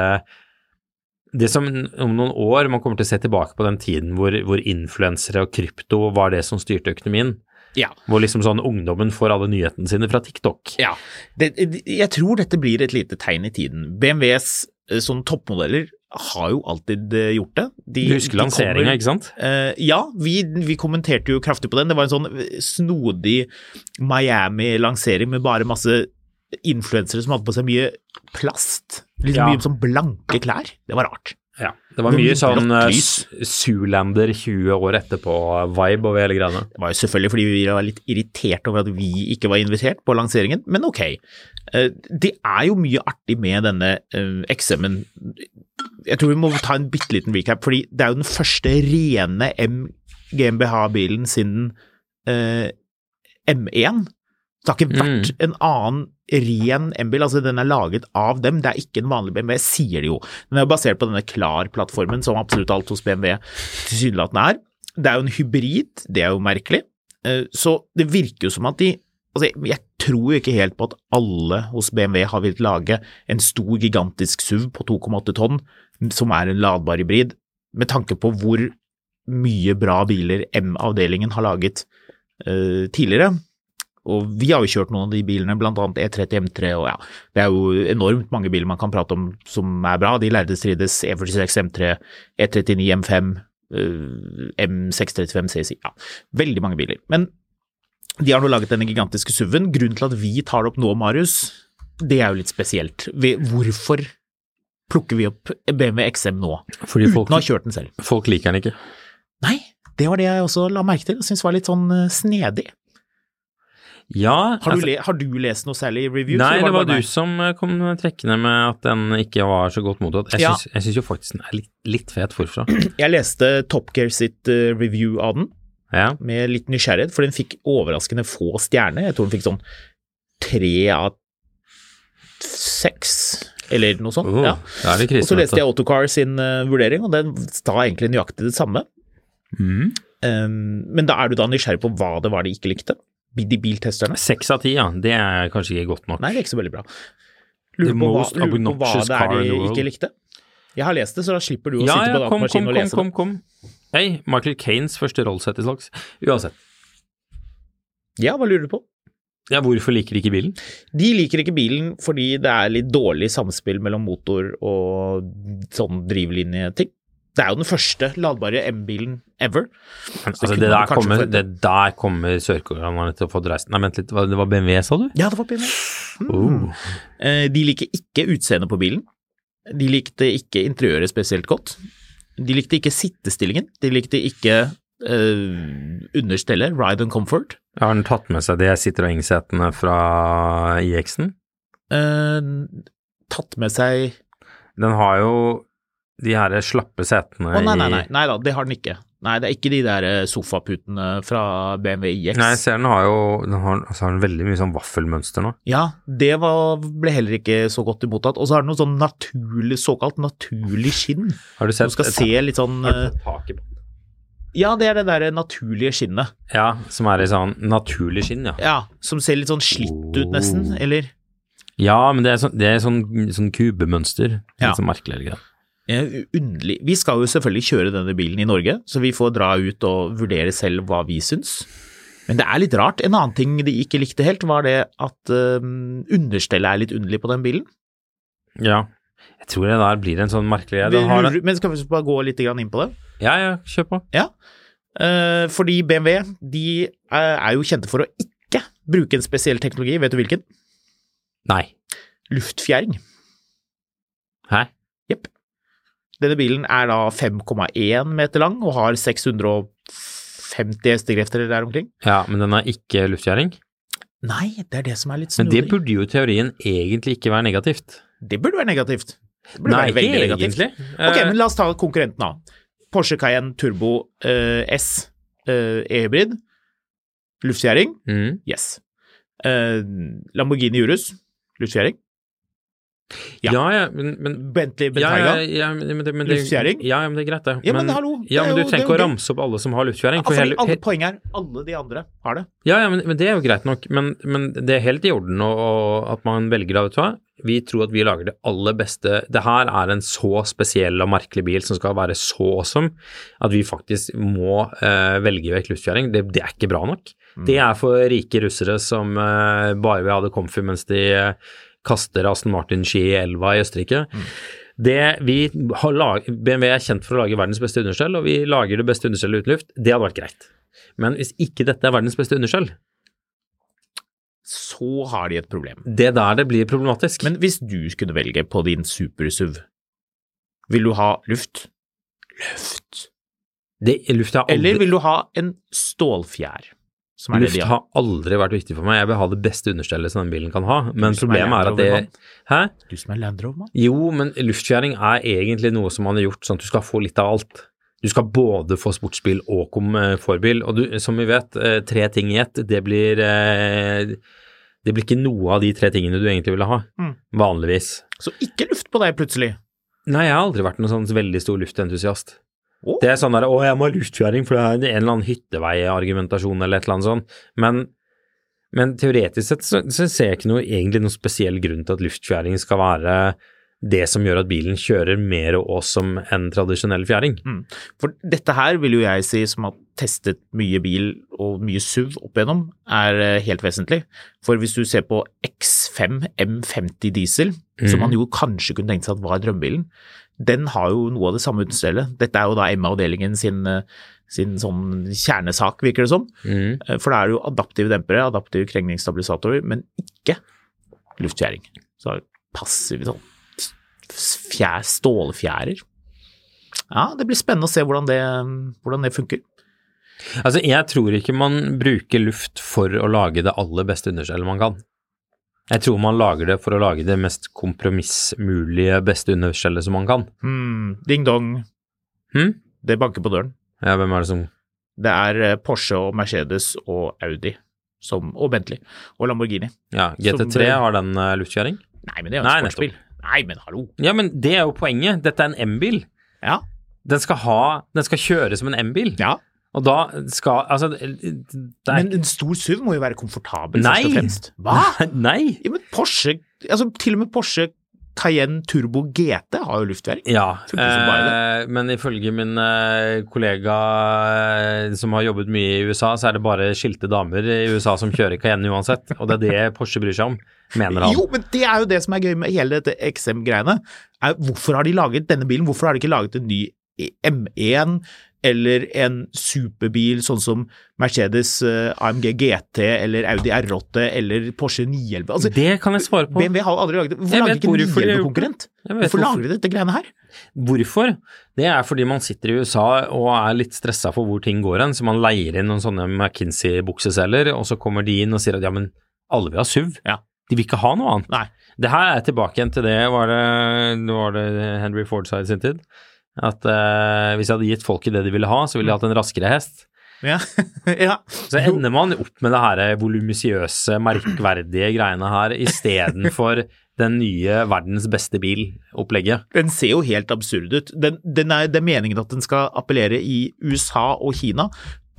Det som om noen år man kommer til å se tilbake på den tiden hvor, hvor influensere og krypto var det som styrte økonomien. Ja. Hvor liksom sånn ungdommen får alle nyhetene sine fra TikTok. Ja, det, jeg tror dette blir et lite tegn i tiden. BMWs sånn toppmodeller har jo alltid eh, gjort det. De, Du husker lanseringa, ikke sant? Uh, ja, vi, vi kommenterte jo kraftig på den. Det var en sånn snodig Miami-lansering med bare masse influensere som hadde på seg mye plast. Liksom Ja. mye sånn blanke klær. Det var rart. Ja, det var mye sånn eh, Zoolander 20 år etterpå-vibe over hele greiene. Det var jo selvfølgelig fordi vi var litt irritert over at vi ikke var invitert på lanseringen, men ok. Eh, Det er jo mye artig med denne eh, XM-en. Jeg tror vi må ta en bitte liten recap, fordi det er jo den første rene M GmbH-bilen siden eh, M1. Det har ikke vært en annen ren M-bil, altså den er laget av dem, det er ikke en vanlig BMW, sier de jo. Den er jo basert på denne Klar-plattformen som absolutt alt hos BMW tilsynelatende er. Det er jo en hybrid, det er jo merkelig. Eh, Så det virker jo som at de Altså, jeg- tror ikke helt på at alle hos BMW har villet lage en stor, gigantisk SUV på 2,8 tonn, som er en ladbar hybrid, med tanke på hvor mye bra biler M-avdelingen har laget uh, tidligere. Og vi har jo kjørt noen av de bilene, annet E30 M3, og ja, det er jo enormt mange biler man kan prate om som er bra. De lærde strides, E46 M3, E39 M5, eh, M635 CSI, ja, veldig mange biler. Men de har nå laget denne gigantiske SUV-en. Grunnen til at vi tar det opp nå, Marius, det er jo litt spesielt. Hvorfor plukker vi opp BMW XM nå, Fordi folk, uten å ha kjørt den selv? folk liker den ikke. Nei, det var det jeg også la merke til, og syntes var litt sånn eh, snedig. Ja, Har du, altså- har du lest noe særlig reviews? Nei, var det var bare du som eh, kom trekkende med at den ikke var så godt mottatt. Jeg Ja. syns, jo faktisk den er litt, litt fet forfra. [CLEARS THROAT] Jeg leste Top Gear sitt uh, review av den, Ja. med litt nysgjerrighet, for den fikk overraskende få stjerner. Jeg tror den fikk sånn tre av seks, eller noe sånt. Oh, ja. Og så leste jeg Autocar sin uh, vurdering, og den sa egentlig nøyaktig det samme. mm. Um, men da er du da nysgjerrig på hva det var de ikke likte? De biltesterne? Seks av ti, ja. Det er kanskje ikke godt nok. Nei, det er ikke så veldig bra. Lurer på hva, lurer på hva det er de ikke likte. Jeg har lest det, så da slipper du å ja, sitte ja, på kom, kom, datamaskinen og kom, kom, kom, det. kom. Hei, Michael Kanes første rollsett i slags. Uansett. Ja, hva lurer du på? Ja, hvorfor liker de ikke bilen? De liker ikke bilen fordi det er litt dårlig samspill mellom motor og sånn drivlinjeting. Det er jo den første ladbare M-bilen ever. Altså, det, det, der kommer, det der kommer sørkoreanerne til å få dreist Nei, vent litt, det var BMW, sa du? Ja, det var BMW. Oh. Eh, De liker ikke utseendet på bilen. De likte ikke interiøret spesielt godt. De likte ikke sittestillingen. De likte ikke uh, understellet, ride and comfort. Har den tatt med seg de Citroën-setene fra IX-en? Uh, tatt med seg Den har jo de her slappe setene Å, nei, nei, nei, nei da, det har den ikke. Nei, det er ikke de der eh, sofaputene fra BMW iX. Nei, jeg ser den har jo den har, altså har den veldig mye sånn vaffelmønster nå. Ja, det var, ble heller ikke så godt imottatt. Og så har den noe sånn naturlig, såkalt naturlig skinn. Har du sett? Du skal se litt sånn Har du eh, taket på? Ja, det er det der naturlige skinnet. Ja, som er i sånn naturlig skinn, ja. Ja, som ser litt sånn slitt ut nesten, Oh. eller? Ja, men det er sånn, det er sånn, sånn kubemønster. Ja. Litt sånn merkelig, eller ikke? Eh, Underlig. Vi skal jo selvfølgelig kjøre denne bilen i Norge, så vi får dra ut og vurdere selv hva vi syns. Men det er litt rart. En annen ting de ikke likte helt, var det at um, understellet er litt underlig på den bilen. Ja. Jeg tror det der blir en sånn merkelig Vi lurer- Men skal vi bare gå litt inn på det? Ja, ja, kjør på. Ja. Uh, fordi BMW de er jo kjente for å ikke bruke en spesiell teknologi. Vet du hvilken? Nei. Luftfjæring. Hæ? Denne bilen er da 5,1 meter lang og har 650 hestekrefter der omkring. Ja, men den er ikke luftgjæring. Nei, det er det som er litt Men det burde jo i teorien egentlig ikke være negativt. Det burde være negativt. Det burde Nei, være veldig negativt. egentlig. Ok, Eh, men la oss ta konkurrenten da. Porsche Cayenne Turbo uh, S uh, e-hybrid. Luftfjæring. mm. Yes. Uh, Lamborghini Urus. Luftfjæring. Ja. Ja, ja, men, men Bentley Bentayga. ja, ja, men, men, det- men Luftfjæring? Ja, men det er greit, det. Ja, men hallo, det Ja, men du jo- trenger er ikke å ramse opp alle som har luftfjæring. Altså, hele, alle poenget poeng er alle de andre har det. ja, ja, men, men det er jo greit nok. Men, men det er helt i orden og, og at man velger det, vet du hva. Vi tror at vi lager det aller beste. Det her er en så spesiell og merkelig bil som skal være så awesome at vi faktisk må eh, velge vekk luftfjæring. Det, det er ikke bra nok. Mm. Det er for rike russere som eh, bare vil ha det comfy mens de eh, kaster Aston Martin-ski i elva i Østerrike. Mm. Det vi har lag, BMW er kjent for å lage verdens beste understell, og vi lager det beste understellet uten luft. Det hadde vært greit. Men hvis ikke dette er verdens beste understell, Så har de et problem. det er der det blir problematisk. Men hvis du skulle velge på din super-SUV, vil du ha luft? Luft. det, luft aldri... Eller vil du ha en stålfjær? Luft har. aldri vært viktig for meg. Jeg vil ha det beste understellet som den bilen kan ha. Men problemet er er at det Hæ? Du som er Land Rover-mann? Jo, men luftfjæring er egentlig noe som man har gjort sånn at du skal få litt av alt. Du skal både få sportsbil og komfortbil, og du, som vi vet, eh, tre ting i ett, det blir eh, Det blir ikke noe av de tre tingene du egentlig ville ha, Mm. vanligvis. Så ikke luft på deg plutselig. Nei, jeg har aldri vært noen sånn veldig stor luftentusiast. Å? Det er sånn der, å, jeg må ha luftfjæring, for det er en eller annen hytteveiargumentasjon eller et eller annet sånt. Men, men teoretisk sett så, så ser jeg ikke noe, egentlig noen spesiell grunn til at luftfjæring skal være det som gjør at bilen kjører mer awesome enn tradisjonell fjæring. For dette her vil jo jeg si, som har testet mye bil og mye SUV opp igjennom, er eh, helt vesentlig. For hvis du ser på X5 M50 diesel, som man jo kanskje kunne tenkt seg at var drømmebilen, den har jo noe av det samme utstellet. Dette er jo da MA-avdelingen sin, eh, sin sånn kjernesak, virker det som. Mm. Eh, For da er det jo adaptive dempere, adaptive krengningsstabilisatorer, men ikke luftfjæring. Så passive sånn fjær, stålfjærer. Ja, det blir spennende å se hvordan det, hvordan det funker. Altså, jeg tror ikke man bruker luft for å lage det aller beste understellet man kan. Jeg tror man lager det for å lage det mest kompromissmulige beste understellet som man kan. Hmm, ding dong. Hmm? Det banker på døren. Ja, hvem er det som Det er eh, Porsche og Mercedes og Audi som, og Bentley og Lamborghini. Ja, GT3 som, har den uh, luftkjøring? Nei, men det er jo en sportsbil. Nei, men hallo. Ja, men det er jo poenget. Dette er en M-bil. Ja. Den skal ha Den skal kjøre som en M-bil. ja. Og da skal Altså, er Men en stor SUV må jo være komfortabel, Nei. først og fremst. Hva? [LAUGHS] Nei! Ja, men Porsche altså Til og med Porsche Cayenne Turbo GT har jo luftverk. Ja, eh, men ifølge min eh, kollega eh, som har jobbet mye i USA, så er det bare skilte damer i USA som kjører Cayenne uansett. Og det er det Porsche bryr seg om, mener han. Jo, men det er jo det som er gøy med hele dette XM-greiene. Hvorfor har de laget denne bilen? Hvorfor har de ikke laget en ny M1 eller en superbil sånn som Mercedes eh, AMG GT eller Audi R8 eller Porsche 911? Altså, Det kan jeg svare på. BMW har aldri laget det. Hvorfor lager vi ikke en hvorfor de har gjort 911-konkurrent? Hvorfor lager de dette greiene her? Hvorfor? Det er fordi man sitter i USA og er litt stressa for hvor ting går hen, så man leier inn noen sånne McKinsey-bukseselger, og så kommer de inn og sier at ja, men alle vil ha SUV. Ja. De vil ikke ha noe annet. Nei. Det her er tilbake igjen til det, var det, det var det Henry Ford sa i sin tid. At uh, hvis jeg hadde gitt folket det de ville ha, så ville de hatt en raskere hest. Ja. [LAUGHS] ja. Så ender man opp med det her volumisiøse, merkverdige greiene her istedenfor [LAUGHS] den nye verdens beste bil-opplegget. Den ser jo helt absurd ut. Den, den er, det er meningen at den skal appellere i USA og Kina,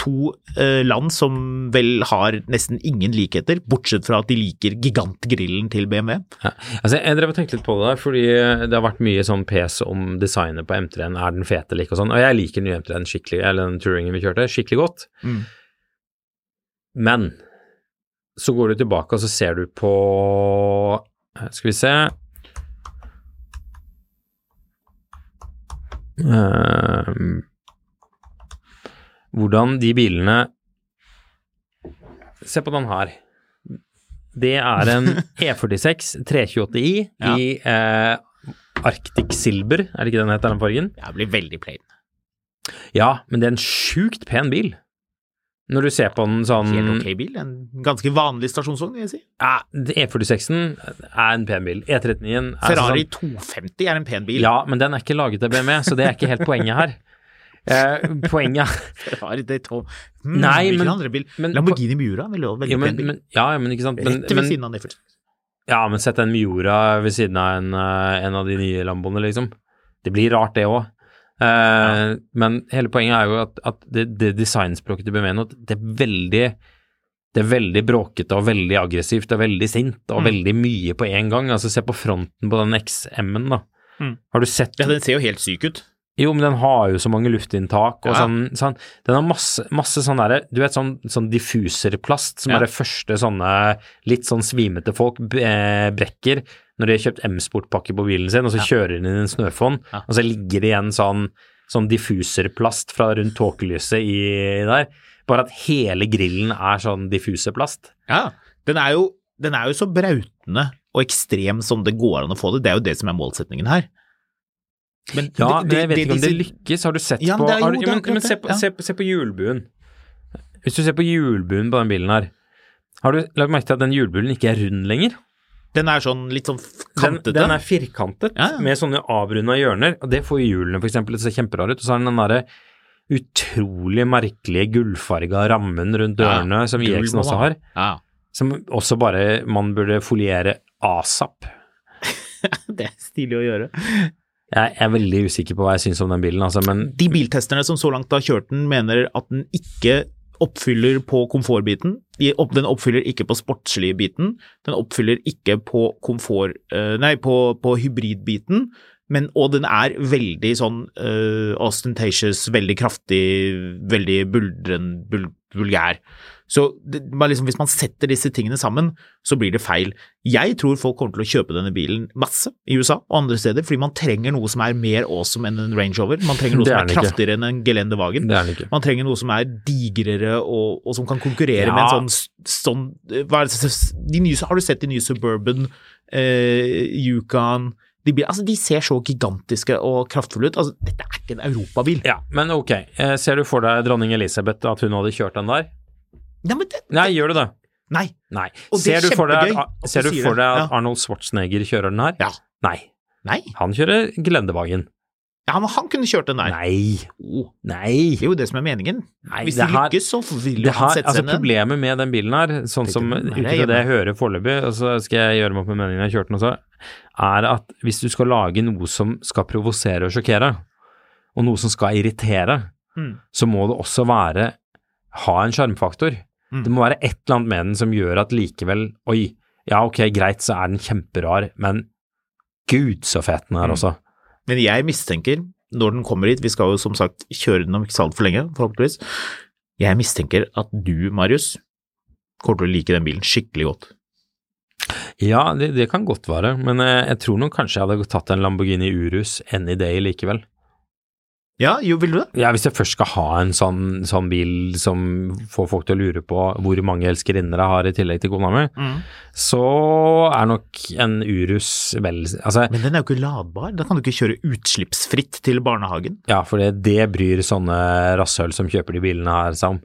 to eh, land som vel har nesten ingen likheter, bortsett fra at de liker gigantgrillen til BMW. Ja. Altså, jeg drev og tenkte litt på det der, fordi det har vært mye sånn pes om designet på M3-en, er den fete eller ikke og sånn, og jeg liker den nye M3-en skikkelig, eller den touringen vi kjørte, skikkelig godt. Mm. Men så går du tilbake og så ser du på Skal vi se Ehm, Hvordan de bilene Se på den her. Det er en [LAUGHS] E46 328i Ja. i eh, Arctic Silver, er det ikke den heter, den fargen? Det blir veldig plain. Ja, men det er en sjukt pen bil. Når du ser på den sånn Helt ok bil. En ganske vanlig stasjonsvogn, vil jeg si. ja, E46-en er en pen bil. E39-en er Ferrari sånn, 250 er en pen bil. Ja, men den er ikke laget av BMW, så det er ikke helt poenget her. [LAUGHS] Eh, poenget [LAUGHS] Ferrari Daytona hmm, Nei, men- andre bil? men- Lamborghini Miura er vel også veldig jo, men, pen bil. Ja, ja, men ikke sant. Men, Rett ved siden av Neffert. ja, men sett en Miura ved siden av en, eh, en av de nye Lamboene, liksom. Det blir rart, det òg. Men hele poenget er jo at, at det, det designspråket til BMW nå, det er veldig det er veldig bråkete og veldig aggressivt og veldig sint og Mm. veldig mye på en gang. Altså, se på fronten på den XM-en, da. Mm. Har du sett Ja, den ser jo helt syk ut. Jo, men den har jo så mange luftinntak og Ja. sånn, sånn. Den har masse, masse sånn derre Du vet sånn, sånn diffuserplast som Ja. er det første sånne litt sånn svimete folk eh, brekker når de har kjøpt M-sportpakke på bilen sin, og så Ja. kjører de inn i en snøfonn, og så ligger det igjen sånn, sånn diffuserplast fra rundt tåkelyset i der. Bare at hele grillen er sånn diffuserplast. Ja, den er jo, den er jo så brautende og ekstrem som det går an å få det. Det er jo det som er målsetningen her. Men Ja, det- men jeg vet det- ikke om det lykkes. Har du sett Ja, men på er jo- har, det er men, men se, på, ja. se, se på hjulbuen. Hvis du ser på hjulbuen på den bilen her, har du lagt merke til at den hjulbuen ikke er rund lenger? Den er sånn litt sånn Den, kantete. den er firkantet, Ja, ja. med sånne avrunda hjørner, og det får hjulene eksempel til å se kjemperare ut. Og så har den den derre utrolig merkelige gullfarga rammen rundt Ja, dørene som Eriksen IX-en også har, Ja, som også bare man burde foliere asap. [LAUGHS] det er stilig å gjøre. Jeg er veldig usikker på hva jeg syns om den bilen, altså, men De biltesterne som så langt har kjørt den, mener at den ikke oppfyller på komfortbiten. Den oppfyller ikke på sportslige biten. Den oppfyller ikke på komfort... eh, Nei, på, på hybridbiten. Men, og den er veldig sånn uh, ostentatious, veldig kraftig, veldig buldren, bul, vulgær. Så det, liksom, hvis man setter disse tingene sammen, så blir det feil. Jeg tror folk kommer til å kjøpe denne bilen masse i USA og andre steder, fordi man trenger noe som er mer awesome enn en Range Rover. Man trenger noe som er er ikke. kraftigere enn en Gelendewagen. det den ikke. Man trenger noe som er digrere og, og som kan konkurrere Ja. med en sånn, sånn det, Har du sett de nye Suburban, eh, Yukon, De, bil- altså, de ser så gigantiske og kraftfulle ut. Altså, dette er ikke en europabil. Ja, men ok. Eh, Ser du for deg dronning Elisabeth, at hun hadde kjørt den der? Nei, men det, Nei, gjør du det? nei. Nei. Og det er Ser du for deg, at- deg at Ja. Arnold Schwarzenegger kjører den her? Ja. Nei. Nei. Han kjører Gelendewagen. Ja, men han kunne kjørt den der. Nei. Oh, Nei. det er jo det som er meningen. Nei, Hvis det de her- lykkes, så vil han her, sette altså seg ned. Problemet med den bilen her, sånn som ut ifra det jeg hører foreløpig, og så skal jeg gjøre meg opp med meningen jeg har kjørt den også, er at hvis du skal lage noe som skal provosere og sjokkere, og noe som skal irritere, Mm. så må det også være ha en sjarmfaktor. Mm. Det må være et eller annet med den som gjør at likevel Oi, ja ok, greit, så er den kjemperar, men gud så fet den er Mm. også. Men jeg mistenker, når den kommer hit, vi skal jo som sagt kjøre den om ikke så altfor lenge, forhåpentligvis, jeg mistenker at du, Marius, kommer til å like den bilen skikkelig godt. Ja, det, det kan godt være, men eh, jeg tror nok kanskje jeg hadde tatt en Lamborghini Urus any day likevel. Ja, jo, vil du det? Ja, hvis jeg først skal ha en sånn, sånn bil som får folk til å lure på hvor mange elskerinner jeg har i tillegg til kona mi, så er nok en Urus vel Altså, Men den er jo ikke ladbar, da kan du ikke kjøre utslippsfritt til barnehagen. ja, for det, det bryr sånne rasshøl som kjøper de bilene her seg om.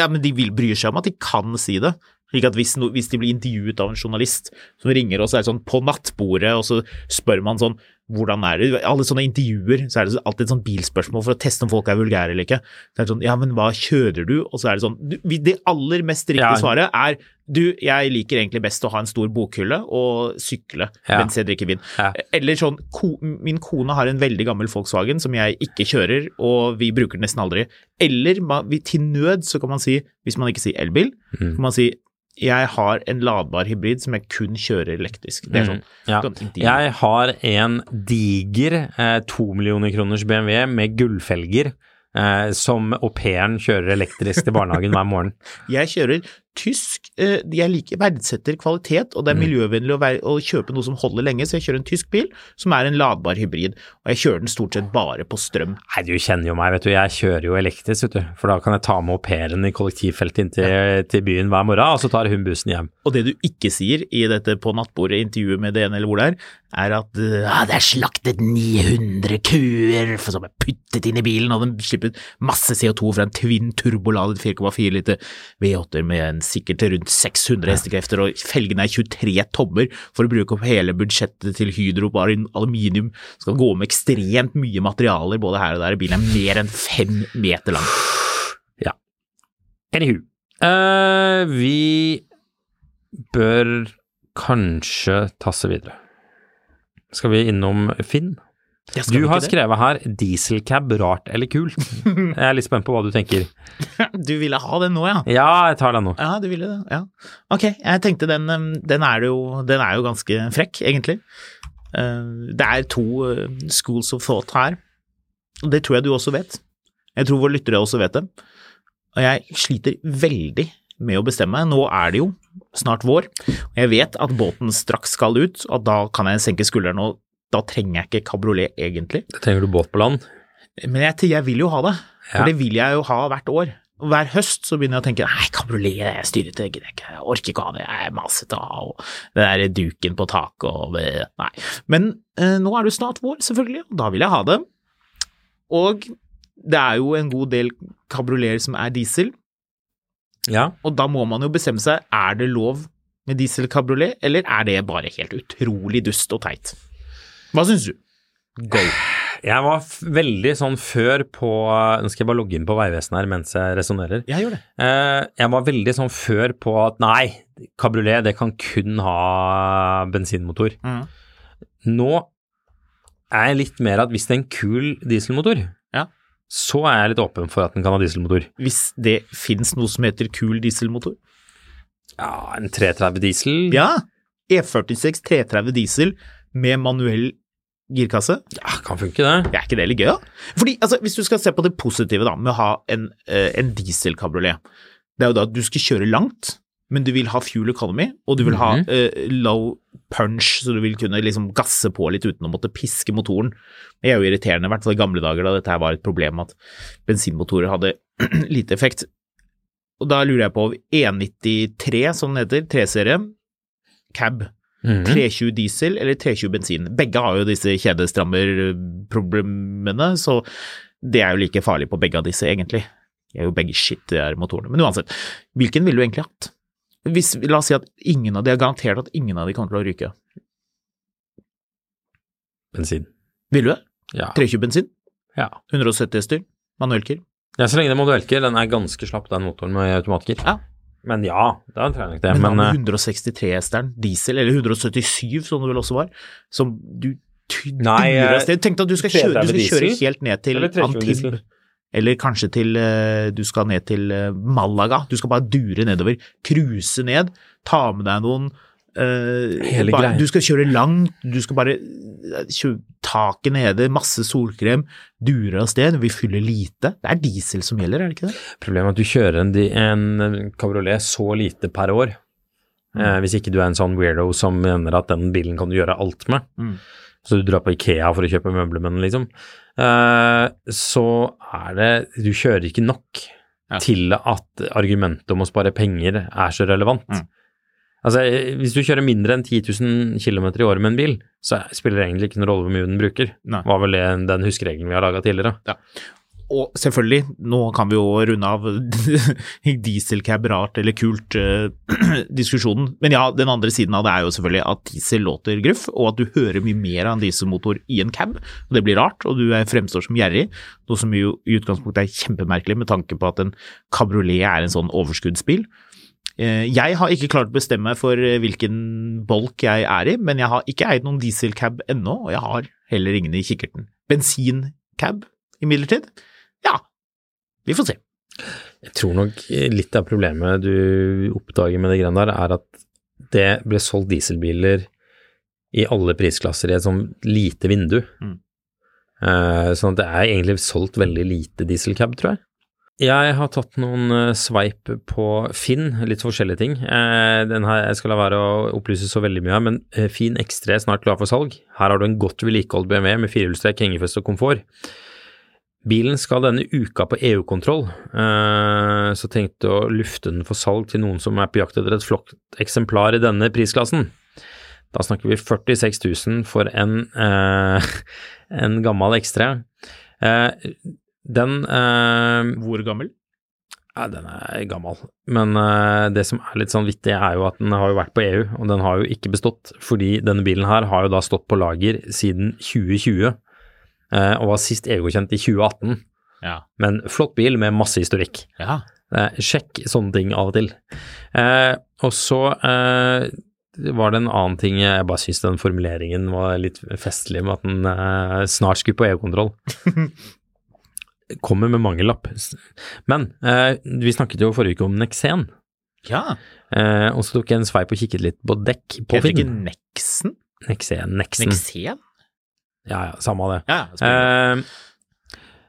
Ja, men de vil bryr seg om at de kan si det. Slik at hvis, no, hvis de blir intervjuet av en journalist som ringer og er sånn på nattbordet, og så spør man sånn hvordan er det Alle sånne intervjuer, så er det alltid et sånt bilspørsmål for å teste om folk er vulgære eller ikke. Så er det sånn ja, men hva kjører du? Og så er det sånn Det aller mest riktige Ja. svaret er du, jeg liker egentlig best å ha en stor bokhylle og sykle Ja. mens jeg drikker vin. Ja. Eller sånn ko, Min kone har en veldig gammel Volkswagen som jeg ikke kjører, og vi bruker den nesten aldri. Eller man, vi, til nød så kan man si, hvis man ikke sier elbil, Mm. kan man si jeg har en ladbar hybrid som jeg kun kjører elektrisk. Det er sånn. Ja. sånn. Jeg har en diger eh, millioner kroners BMW med gullfelger eh, som au pairen kjører elektrisk til barnehagen hver morgen. [LAUGHS] Jeg kjører tysk, eh, jeg liker, verdsetter kvalitet, og det Mm. er miljøvennlig å, være, å kjøpe noe som holder lenge, så jeg kjører en tysk bil som er en ladbar hybrid, og jeg kjører den stort sett bare på strøm. Nei, du kjenner jo meg, vet du. Jeg kjører jo elektrisk, vet du. For da kan jeg ta med au pairen i kollektivfeltet inn til, til byen hver morgen, og så tar hun bussen hjem. Og det du ikke sier i dette på nattbordet intervjuet med DN eller hvor det er, er at eh, det er slaktet 900 kuer som er puttet inn i bilen, og den slipper ut masse CO2 fra en twin turboladet 4,4 liter V8-er med en sikkert rundt 600 hestekrefter, og felgene er 23 tommer for å bruke opp hele budsjettet til Hydro bare i aluminium. Skal gå med ekstremt mye materialer både her og der. Bilen er mer enn fem meter lang. Anywho. uh, vi bør kanskje tasse videre. Skal vi innom Finn? Du har skrevet her 'dieselcab rart eller kult'. [LAUGHS] Jeg er litt spent på hva du tenker. [LAUGHS] Du ville ha den nå, ja? Ja, jeg tar den nå. Ja, du ville det, ja. Ok, jeg tenkte den, um, den, er, jo, den er jo ganske frekk, egentlig. Uh, Det er to uh, schools of thought her, det tror jeg du også vet. Jeg tror våre lyttere også vet det. Og jeg sliter veldig med å bestemme. Nå er det jo snart vår, og jeg vet at båten straks skal ut, og da kan jeg senke skuldrene, og da trenger jeg ikke kabriolet egentlig. Trenger du båt på land? Men jeg, jeg vil jo ha det, for Ja. det vil jeg jo ha hvert år. Hver høst så begynner jeg å tenke nei, kabriolet, jeg styrer det, jeg ikke, jeg orker ikke ha det, jeg er masete av, og det der duken på taket og Nei. Men eh, nå er det jo snart vår, selvfølgelig, og da vil jeg ha det. Og det er jo en god del kabrioleter som er diesel, Ja. og da må man jo bestemme seg, er det lov med dieselkabriolet, eller er det bare helt utrolig dust og teit? Hva syns du? Go. Jeg var veldig sånn før på Nå skal jeg bare logge inn på Vegvesenet her mens jeg resonnerer. Jeg. Eh, jeg var veldig sånn før på at nei, kabriolet det kan kun ha bensinmotor. Mm. Nå er jeg litt mer at hvis det er en kul dieselmotor. Så er jeg litt åpen for at den kan ha dieselmotor. Hvis det fins noe som heter kul dieselmotor? Ja, en 330 diesel Ja! E46 330 diesel med manuell girkasse. ja, kan funke det. Er ikke det litt gøy, da? Fordi, altså, Hvis du skal se på det positive da, med å ha en, eh, en dieselkabriolet, det er jo da at du skal kjøre langt, men du vil ha fuel economy, og du vil ha mm -hmm. uh, low punch, så du vil kunne liksom gasse på litt uten å måtte piske motoren. Det er jo irriterende, i hvert fall i gamle dager da dette her var et problem at bensinmotorer hadde [CLEARS THROAT] lite effekt. Og da lurer jeg på E93, som den heter, 3-serie, cab, Mhm. 320 diesel eller 320 bensin. Begge har jo disse kjedestrammerproblemene, så det er jo like farlig på begge av disse, egentlig. De er jo begge shit, de her motorene. Men uansett, hvilken ville du egentlig hatt? Hvis, la oss si at ingen av de er garantert at ingen av de kommer til å ryke. Bensin. Vil du det? Ja. 320 bensin? ja. 170 hester? Manuellgir? Ja, så lenge det er manuellgir. Den er ganske slapp, den motoren med automatgir. Ja. Men ja, da er nok det. Men, Men, hva eh, 163-hesteren, diesel, eller 177 som det vel også var, som du Nei. Tenk at du skal kjøre, du skal kjøre helt ned til Antib. Eller kanskje til eh, Du skal ned til eh, Malaga. Du skal bare dure nedover. Cruise ned. Ta med deg noen eh, Hele bare, greia. Du skal kjøre langt. Du skal bare taket nede, masse solkrem. Dure av sted. Vi fyller lite. Det er diesel som gjelder, er det ikke det? Problemet er at du kjører en, en kabriolet så lite per år. Eh, hvis ikke du er en sånn weirdo som mener at den bilen kan du gjøre alt med. Mm. Så du drar på Ikea for å kjøpe møblemenn, liksom. Eh, så er det Du kjører ikke nok Ja. til at argumentet om å spare penger er så relevant. Mm. Altså, hvis du kjører mindre enn 10 000 km i året med en bil, så spiller det egentlig ikke noen rolle hvor mye den bruker. Nei. Var vel det den huskeregelen vi har laga tidligere. Og selvfølgelig, nå kan vi jo runde av [LAUGHS] dieselcab rart eller kult eh. [CLEARS THROAT] Men ja, den andre siden av det er jo selvfølgelig at diesel låter gruff, og at du hører mye mer av en dieselmotor i en cab. og Det blir rart, og du fremstår som gjerrig, noe som jo i utgangspunktet er kjempemerkelig med tanke på at en kabriolet er en sånn overskuddsbil. Eh, Jeg har ikke klart å bestemme for eh, hvilken bolk jeg er i, men jeg har ikke eid noen dieselcab ennå, og jeg har heller ingen i kikkerten. Bensincab imidlertid? Ja, vi får se. Jeg tror nok litt av problemet du oppdager med det greiene der, er at det ble solgt dieselbiler i alle prisklasser i et sånn lite vindu. Mm. Eh, sånn at det er egentlig solgt veldig lite dieselcab, tror jeg. Jeg har tatt noen eh, sveip på Finn, litt forskjellige ting. Eh, den her, jeg skal la være å opplyse så veldig mye her, men eh, Finn X3 er snart klar for salg. Her har du en godt vedlikeholdt BMW med firehjulstrekk, hengefeste og komfort. Bilen skal denne uka på EU-kontroll, eh, så tenkte jeg å lufte den for salg til noen som er på jakt etter et flott eksemplar i denne prisklassen. Da snakker vi 46 000 for en, eh, [LAUGHS] en gammel X3. Eh, den Hvor gammel? ja, den er gammel. Men det som er litt sånn vittig, er jo at den har jo vært på EU, og den har jo ikke bestått. Fordi denne bilen her har jo da stått på lager siden 2020, eh, og var sist EU-godkjent i 2018. Ja. Men flott bil med masse historikk. ja. Eh, sjekk sånne ting av og til. Eh, og så eh, var det en annen ting Jeg bare syns den formuleringen var litt festlig med at den eh, snart skulle på EU-kontroll. [LAUGHS] Kommer med mangellapp. Men eh, vi snakket jo forrige uke om Nexen, ja. eh, og så tok jeg en sveip og kikket litt på dekk på Finn. Nexen? Nexen, Nexen. Ja, ja, samme av det. Ja. Eh,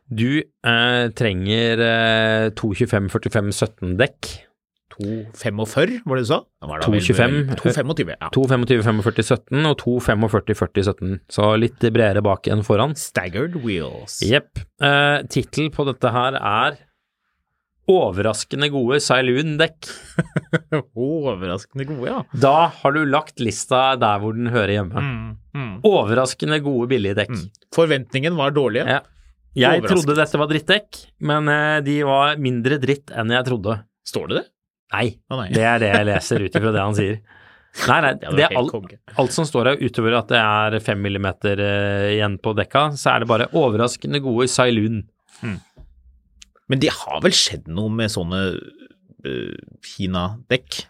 du eh, trenger eh, 225 45 17 dekk. 245, var det du sa? Da var det vel- 225. 225, ja. 225 45 17 og 245 40 17, så litt bredere bak enn foran. Staggered wheels. Jepp. Eh, Tittel på dette her er Overraskende gode Sailun-dekk. [LAUGHS] Overraskende gode, ja. Da har du lagt lista der hvor den hører hjemme. Mm, mm, Overraskende gode billige dekk. mm. Forventningen var dårlige. Ja. Jeg trodde dette var drittdekk, men eh, de var mindre dritt enn jeg trodde. Står det det? Nei, Å nei. det er det jeg leser ut ifra det han sier. Nei, nei, [LAUGHS] Det er alt, alt som står her utover at det er fem millimeter eh, igjen på dekka, så er det bare overraskende gode Sailoon. Men det har vel skjedd noe med sånne uh, Kina-dekk?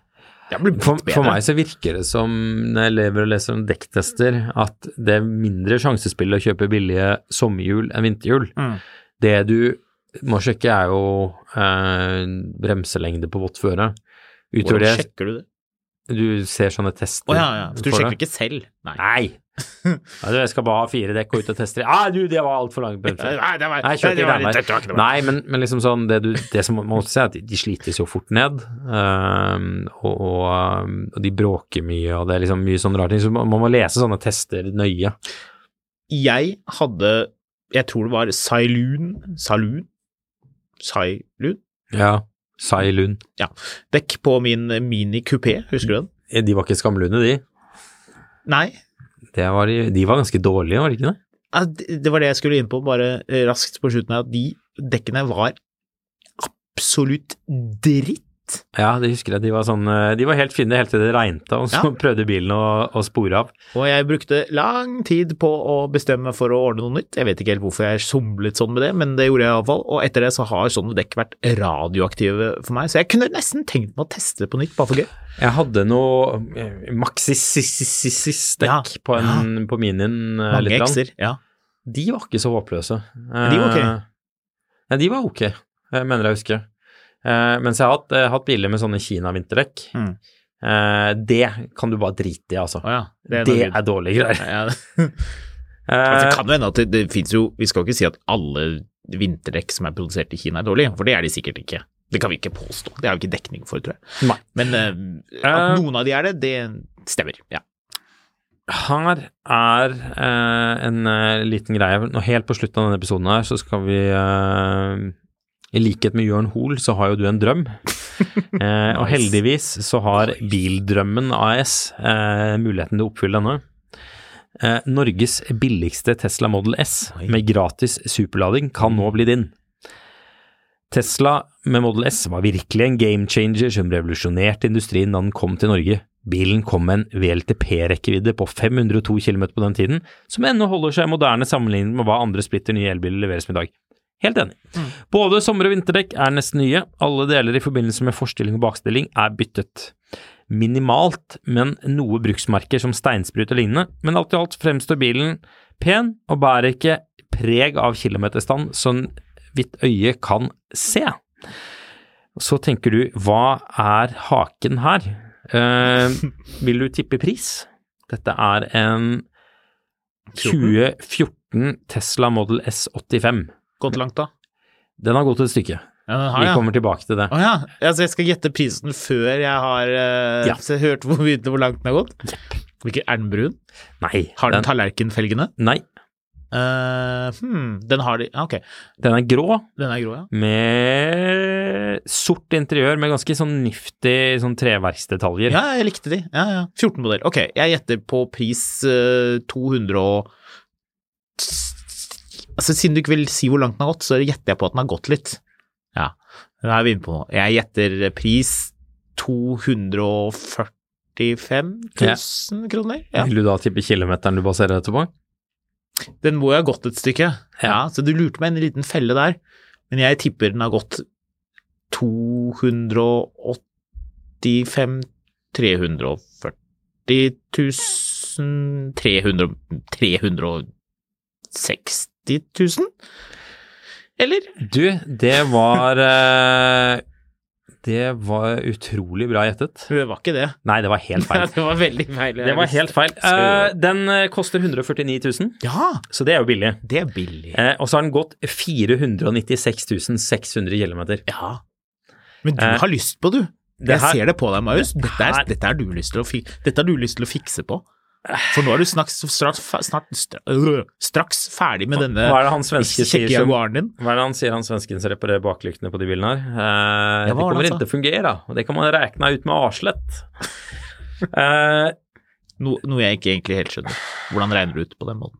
For, for meg så virker det som, når jeg lever og leser om dekktester, at det er mindre sjansespill å kjøpe billige sommerhjul enn vinterhjul. Mm. Det du må sjekke er jo eh, bremselengde på vått føre. Utover Hvordan sjekker du det? Du ser sånne tester. Å ja, ja. Så du sjekker det. ikke selv? Nei. Nei! [LAUGHS] Nei, du, jeg skal bare ha fire dekk og ut og teste. Ah, du, det var altfor langt. Nei, det var, Nei, det var, Danmark. det var. Nei, men, men liksom sånn, det, du, det som man må si er at de, de slites jo fort ned, Um, og, og, ehm, og de bråker mye, og det er liksom mye sånne rare ting, så man, man må lese sånne tester nøye. Jeg hadde Jeg tror det var Sailun Saloon? Sailun? Ja, Sailund. Dekk på min Mini Coupé, husker du den? De var ikke skamlunde, de. Nei. Det var de, de var ganske dårlige, var de ikke det? Ja, Det det var det jeg skulle inn på bare eh, raskt på slutten her, at de dekkene var absolutt dritt. Ja, det husker jeg. De var sånn eh, De var helt fine helt til det regnet, og så Ja. [LAUGHS] prøvde bilen å, å spore av. Og jeg brukte lang tid på å bestemme for å ordne noe nytt. Jeg vet ikke helt hvorfor jeg somlet sånn med det, men det gjorde jeg iallfall. Og etter det så har sånne dekk vært radioaktive for meg, så jeg kunne nesten tenkt meg å teste det på nytt, bare for gøy. Jeg hadde noe eh, Maxis-dekk Ja, på, en, på minien. eh, Mange ekser. Ja. De var ikke så håpløse. de var ok? Nei, de var ok, jeg mener jeg husker. Eh, mens jeg har hatt, eh, hatt biler med sånne Kina-vinterdekk. Mm. Eh, det kan du bare drite i, altså. Oh, ja. Det er, gøy. dårlige greier. ja. [LAUGHS] Det kan jo hende at det, det fins jo Vi skal jo ikke si at alle vinterdekk som er produsert i Kina er dårlige, for det er de sikkert ikke. Det kan vi ikke påstå. Det er jo ikke dekning for, tror jeg. Nei. Men uh, at noen av de er det, det stemmer. Ja. Her er uh, en uh, liten greie. Nå Helt på slutten av denne episoden her så skal vi I likhet med Jørn Hoel så har jo du en drøm. [LAUGHS] Eh, Og heldigvis så har Bildrømmen AS eh, muligheten til å oppfylle denne. Eh, Norges billigste Tesla Model S Oi. med gratis superlading kan nå bli din. Tesla med Model S var virkelig en game changer som revolusjonerte industrien da den kom til Norge. Bilen kom med en VLTP-rekkevidde på 502 km på den tiden, som ennå holder seg moderne sammenlignet med hva andre splitter nye elbiler leveres med i dag. Helt enig. Både sommer- og vinterdekk er nesten nye, alle deler i forbindelse med forstilling og bakstilling er byttet. Minimalt, men noe bruksmerker som steinsprut og lignende, men alt i alt fremstår bilen pen og bærer ikke preg av kilometerstand som vidt øye kan se. Så tenker du, hva er haken her? Eh, [LAUGHS] vil du tippe pris? Dette er en 2014 Tesla Model S85. Gått langt, da? Den har gått et stykke. Ja, har Vi kommer tilbake til det. Å ja. Altså, jeg skal gjette prisen før jeg har uh, Ja. hørt hvor, [LAUGHS] hvor langt den har gått? Hvilken, er den brun? Nei, Har den den, tallerkenfelgene? nei, Uh, hmm, den har de Ok, den er grå den er grå, ja. med sort interiør med ganske sånn nifty sånn treverksdetaljer. Ja, jeg likte de. Ja, ja. 14 modell. Ok, jeg gjetter på pris uh, 200 og Altså, siden du ikke vil si hvor langt den har gått, så gjetter jeg på at den har gått litt. Ja, da er vi inne på noe. Jeg gjetter pris 245 000 kroner. Ja. Vil du da tippe kilometeren du baserer dette på? Den må jo ha gått et stykke. Ja, så du lurte meg i en liten felle der. Men jeg tipper den har gått 285 340 000 300 360 000? Eller? Du, det var eh, Det var utrolig bra gjettet. Det var ikke det. Nei, det var helt feil. [LAUGHS] det var veldig feil. Det var helt feil. Uh, den eh, koster 149 000, Ja, så det er jo billig. det er billig. Uh, og så har den gått 496 600 km. Ja. Men du uh, har lyst på, du. det Jeg her- ser det på deg, Marius. Dette dette, dette har du lyst til å fikse på. For nå er du snart, straks, snart øh, straks ferdig med denne kjekke jaguaren din. Hva er det han sier, han svensken som reparerer baklyktene på de bilene her? Eh, Ja, det kommer det ikke til å fungere, og det kan man regne ut med avslett. [LAUGHS] eh, No, noe jeg ikke egentlig helt skjønner. Hvordan regner du ut på den måten?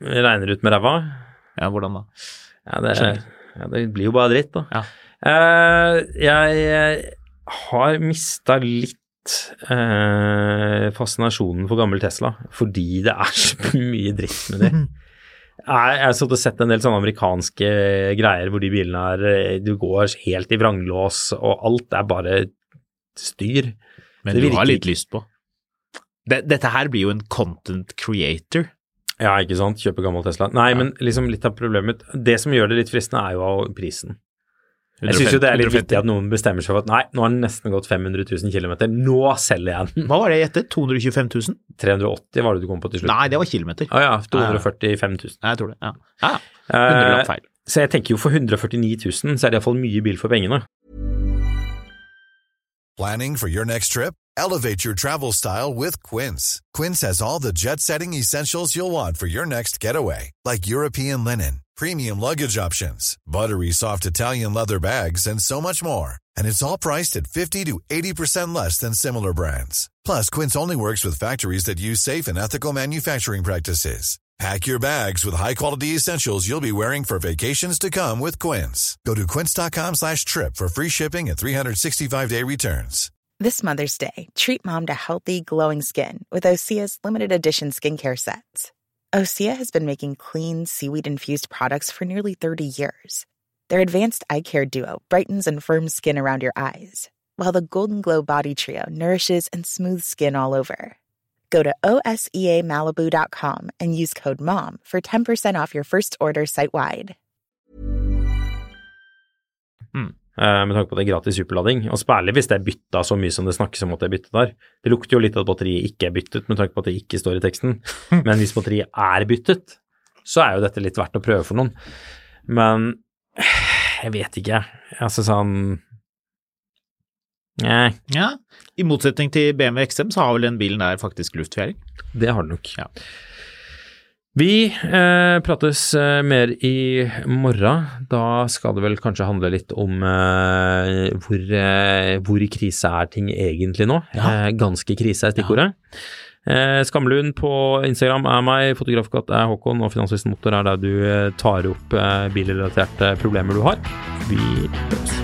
regner ut med ræva. Ja, hvordan da? Ja, det, ja, det blir jo bare dritt, da. Ja. Eh, jeg har mista litt eh, fascinasjonen for gammel Tesla, fordi det er så [LAUGHS] mye dritt med det. Jeg har sett en del sånne amerikanske greier hvor de bilene er eh, Du går helt i vranglås, og alt er bare styr. Men Det du har litt lyst på. Dette her blir jo en content creator. Ja, ikke sant? Kjøpe gammel Tesla. Nei, men liksom litt av problemet Det som gjør det litt fristende, er jo prisen. Jeg syns jo det er litt 150. viktig at noen bestemmer seg for at nei, nå har den nesten gått 500 000 km, nå selger jeg den. Hva var det jeg gjettet? 225 000? 380 var det du kom på til slutt. Nei, det var kilometer. Å ja, 245 000. Nei, jeg tror det. Ja, ja. ja. 100 lapp Eh, feil. så jeg tenker jo for 149 000 så er det iallfall mye bil for pengene. Planning for your next trip? Elevate your travel style with Quince. Quince has all the jet setting essentials you'll want for your next getaway, like European linen, premium luggage options, buttery soft Italian leather bags, and so much more. And it's all priced at 50 to 80% less than similar brands. Plus, Quince only works with factories that use safe and ethical manufacturing practices. Pack your bags with high-quality essentials you'll be wearing for vacations to come with Quince. Go to quince.com slash trip for free shipping and 365-day returns. This Mother's Day, treat mom to healthy, glowing skin with Osea's limited edition skincare sets. Osea has been making clean, seaweed infused products for nearly 30 years. Their advanced eye care duo brightens and firms skin around your eyes, while the Golden Glow Body Trio nourishes and smooths skin all over. Go to OSEAMalibu.com and use code MOM for 10% off your first order site wide. eh, med tanke på at det er gratis superlading. Og spærlig hvis det er bytta så mye som det snakkes om at det er byttet der. Det lukter jo litt at batteriet ikke er byttet, med tanke på at det ikke står i teksten. [LAUGHS] Men hvis batteriet er byttet, så er jo dette litt verdt å prøve for noen. Men jeg vet ikke. Altså sånn Nei, Ja, I motsetning til BMW XM så har vel den bilen der faktisk luftfjæring. det har det nok. Ja. Vi eh, prates eh, mer i morgen. Da skal det vel kanskje handle litt om eh, hvor, eh, hvor i krise er ting egentlig nå. Eh, ganske krise er stikkordet. Eh, Skamlund på Instagram er meg, fotografkatt er Håkon, og Finansvisen Motor er der du tar opp bilrelaterte problemer du har. Vi høres.